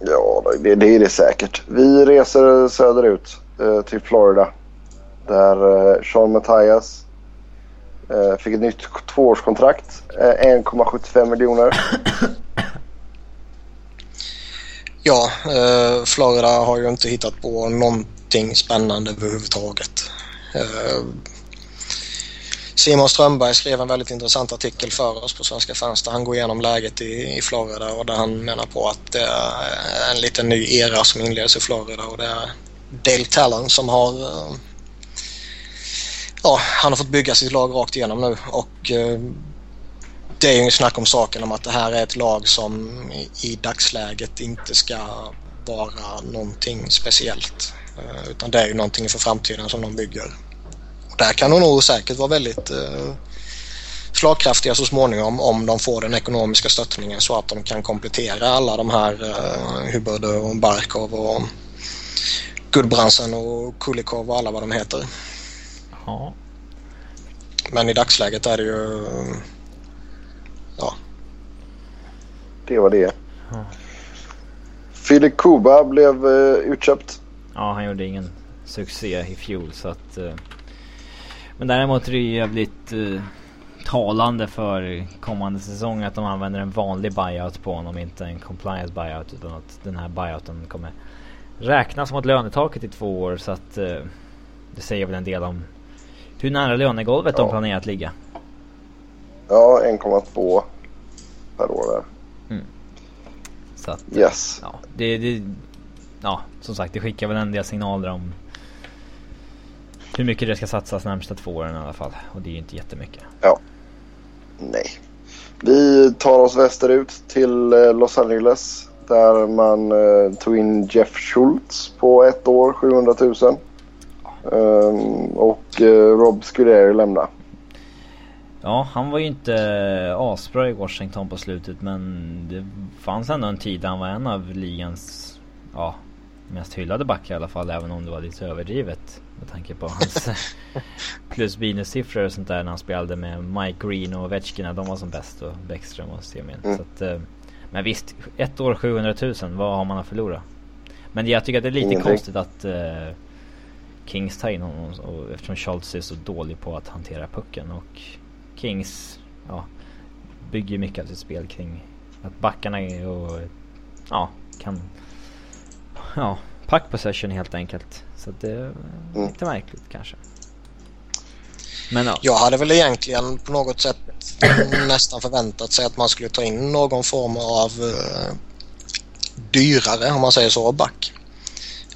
ja, det, det är det säkert. Vi reser söderut eh, till Florida. Där eh, Sean Mattias eh, fick ett nytt tvåårskontrakt. Eh, 1,75 miljoner. Ja, eh, Florida har ju inte hittat på någonting spännande överhuvudtaget. Eh, Simon Strömberg skrev en väldigt intressant artikel för oss på Svenska fans där han går igenom läget i, i Florida och där han menar på att det är en liten ny era som inleds i Florida och det är Dale Talon som har eh, ja, han har fått bygga sitt lag rakt igenom nu och eh, det är ju inget snack om saken om att det här är ett lag som i, i dagsläget inte ska vara någonting speciellt. Eh, utan det är ju någonting för framtiden som de bygger. Och där kan de nog säkert vara väldigt eh, slagkraftiga så småningom om de får den ekonomiska stöttningen så att de kan komplettera alla de här eh, Hubbard och Barkov och Gudbrandsen och Kulikov och alla vad de heter. Ja. Men i dagsläget är det ju ja, Det var det. Ja. Filip Kuba blev eh, utköpt. Ja, han gjorde ingen succé i fjol så att... eh, men däremot är det ju jävligt eh, talande för kommande säsong att de använder en vanlig buyout på honom, inte en compliance buyout. Utan att den här buyouten kommer räknas mot lönetaket i två år så att eh, det säger väl en del om hur nära lönegolvet de Ja. planerar att ligga. Ja, 1,2 per år där. Så att, Yes. ja, det, det, ja, som sagt det skickar väl en del signaler om hur mycket det ska satsas närmsta två åren i alla fall. Och det är ju inte jättemycket. Nej. Vi tar oss västerut till eh, Los Angeles. Där man eh, tog in Jeff Schultz på ett år, 700 000. Ehm, och eh, Rob Scuderi lämna. Ja, han var ju inte eh, asbra i Washington på slutet men det fanns ändå en tid där han var en av ligans ja, mest hyllade backar i alla fall även om det var lite överdrivet med tanke på hans plus minus siffror och sånt där när han spelade med Mike Green och Ovechkin de var som bäst och Bäckström och Semien. Mm. Så att, eh, men visst, ett år 700 000, vad har man att förlora? Men jag tycker att det är lite Ingenting. konstigt att eh, Kings tar in honom och, eftersom Schultz är så dålig på att hantera pucken och Kings ja, bygger mycket av sitt spel kring att backarna är och ja, kan ja, puck possession helt enkelt. Så det är Mm. lite märkligt kanske. Men ja, Jag hade väl egentligen på något sätt nästan förväntat sig att man skulle ta in någon form av eh, dyrare, om man säger så, back.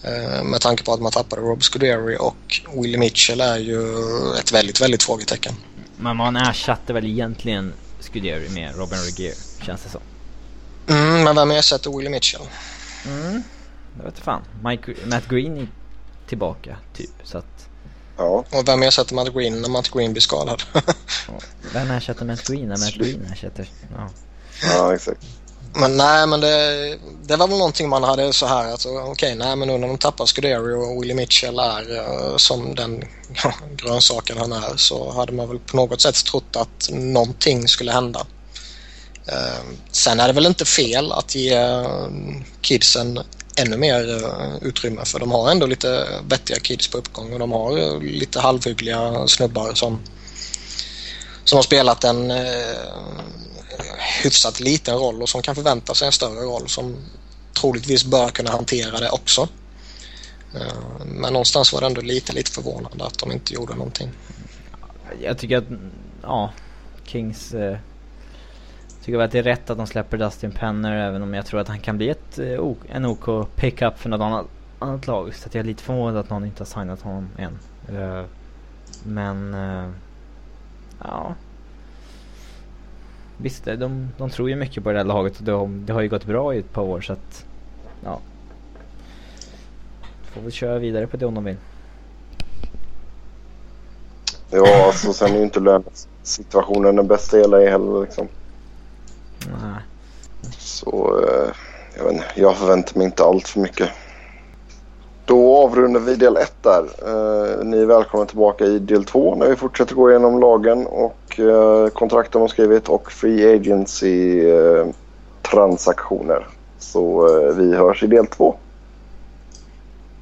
Eh, med tanke på att man tappade Rob Scuderi och Willie Mitchell är ju ett väldigt, väldigt frågetecken. men man ersatte väl egentligen Scuderi med Robin Regier, känns det som. Mm, men vem ersätter Willie Mitchell? Mm, jag vet inte fan. Mike, Matt Green är tillbaka typ. Så att, Ja, Och vem ersätter Matt Green när Matt Green blir skadad? Vem ersätter Matt Green när Matt Green ersätter? Ja. ja exakt. Men nej, men det, det var väl någonting man hade så här att okej, nej men nu när de tappar Scuderi och Willie Mitchell är eh, som den ja, grönsaken han är så hade man väl på något sätt trott att någonting skulle hända. Eh, sen är det väl inte fel att ge eh, kidsen ännu mer eh, utrymme för de har ändå lite vettiga kids på uppgång och de har eh, lite halvhyggliga snubbar som som har spelat en eh, hyfsat liten roll och som kan förvänta sig en större roll som troligtvis bör kunna hantera det också. Eh, men någonstans var det ändå lite, lite förvånande att de inte gjorde någonting. Jag tycker att, ja, Kings... Tycker väl att det är rätt att de släpper Dustin Penner även om jag tror att han kan bli ett, eh, en OK pickup för något annat, annat lag. Så att jag är lite förvånad att någon inte har signat honom än. Eh, men, eh, ja. Visst, de, de tror ju mycket på det här laget och de, det har ju gått bra i ett par år så att, ja. Får väl köra vidare på det om de vill. Ja, alltså sen är ju inte lönesituationen den bästa i LA heller liksom. Nej. Så eh, jag, vet inte, jag förväntar mig inte allt för mycket. Då avrundar vi del 1 där. Eh, ni är välkomna tillbaka i del 2 när vi fortsätter gå igenom lagen och eh, kontrakt de har skrivit och free agency eh, transaktioner. Så eh, vi hörs i del 2.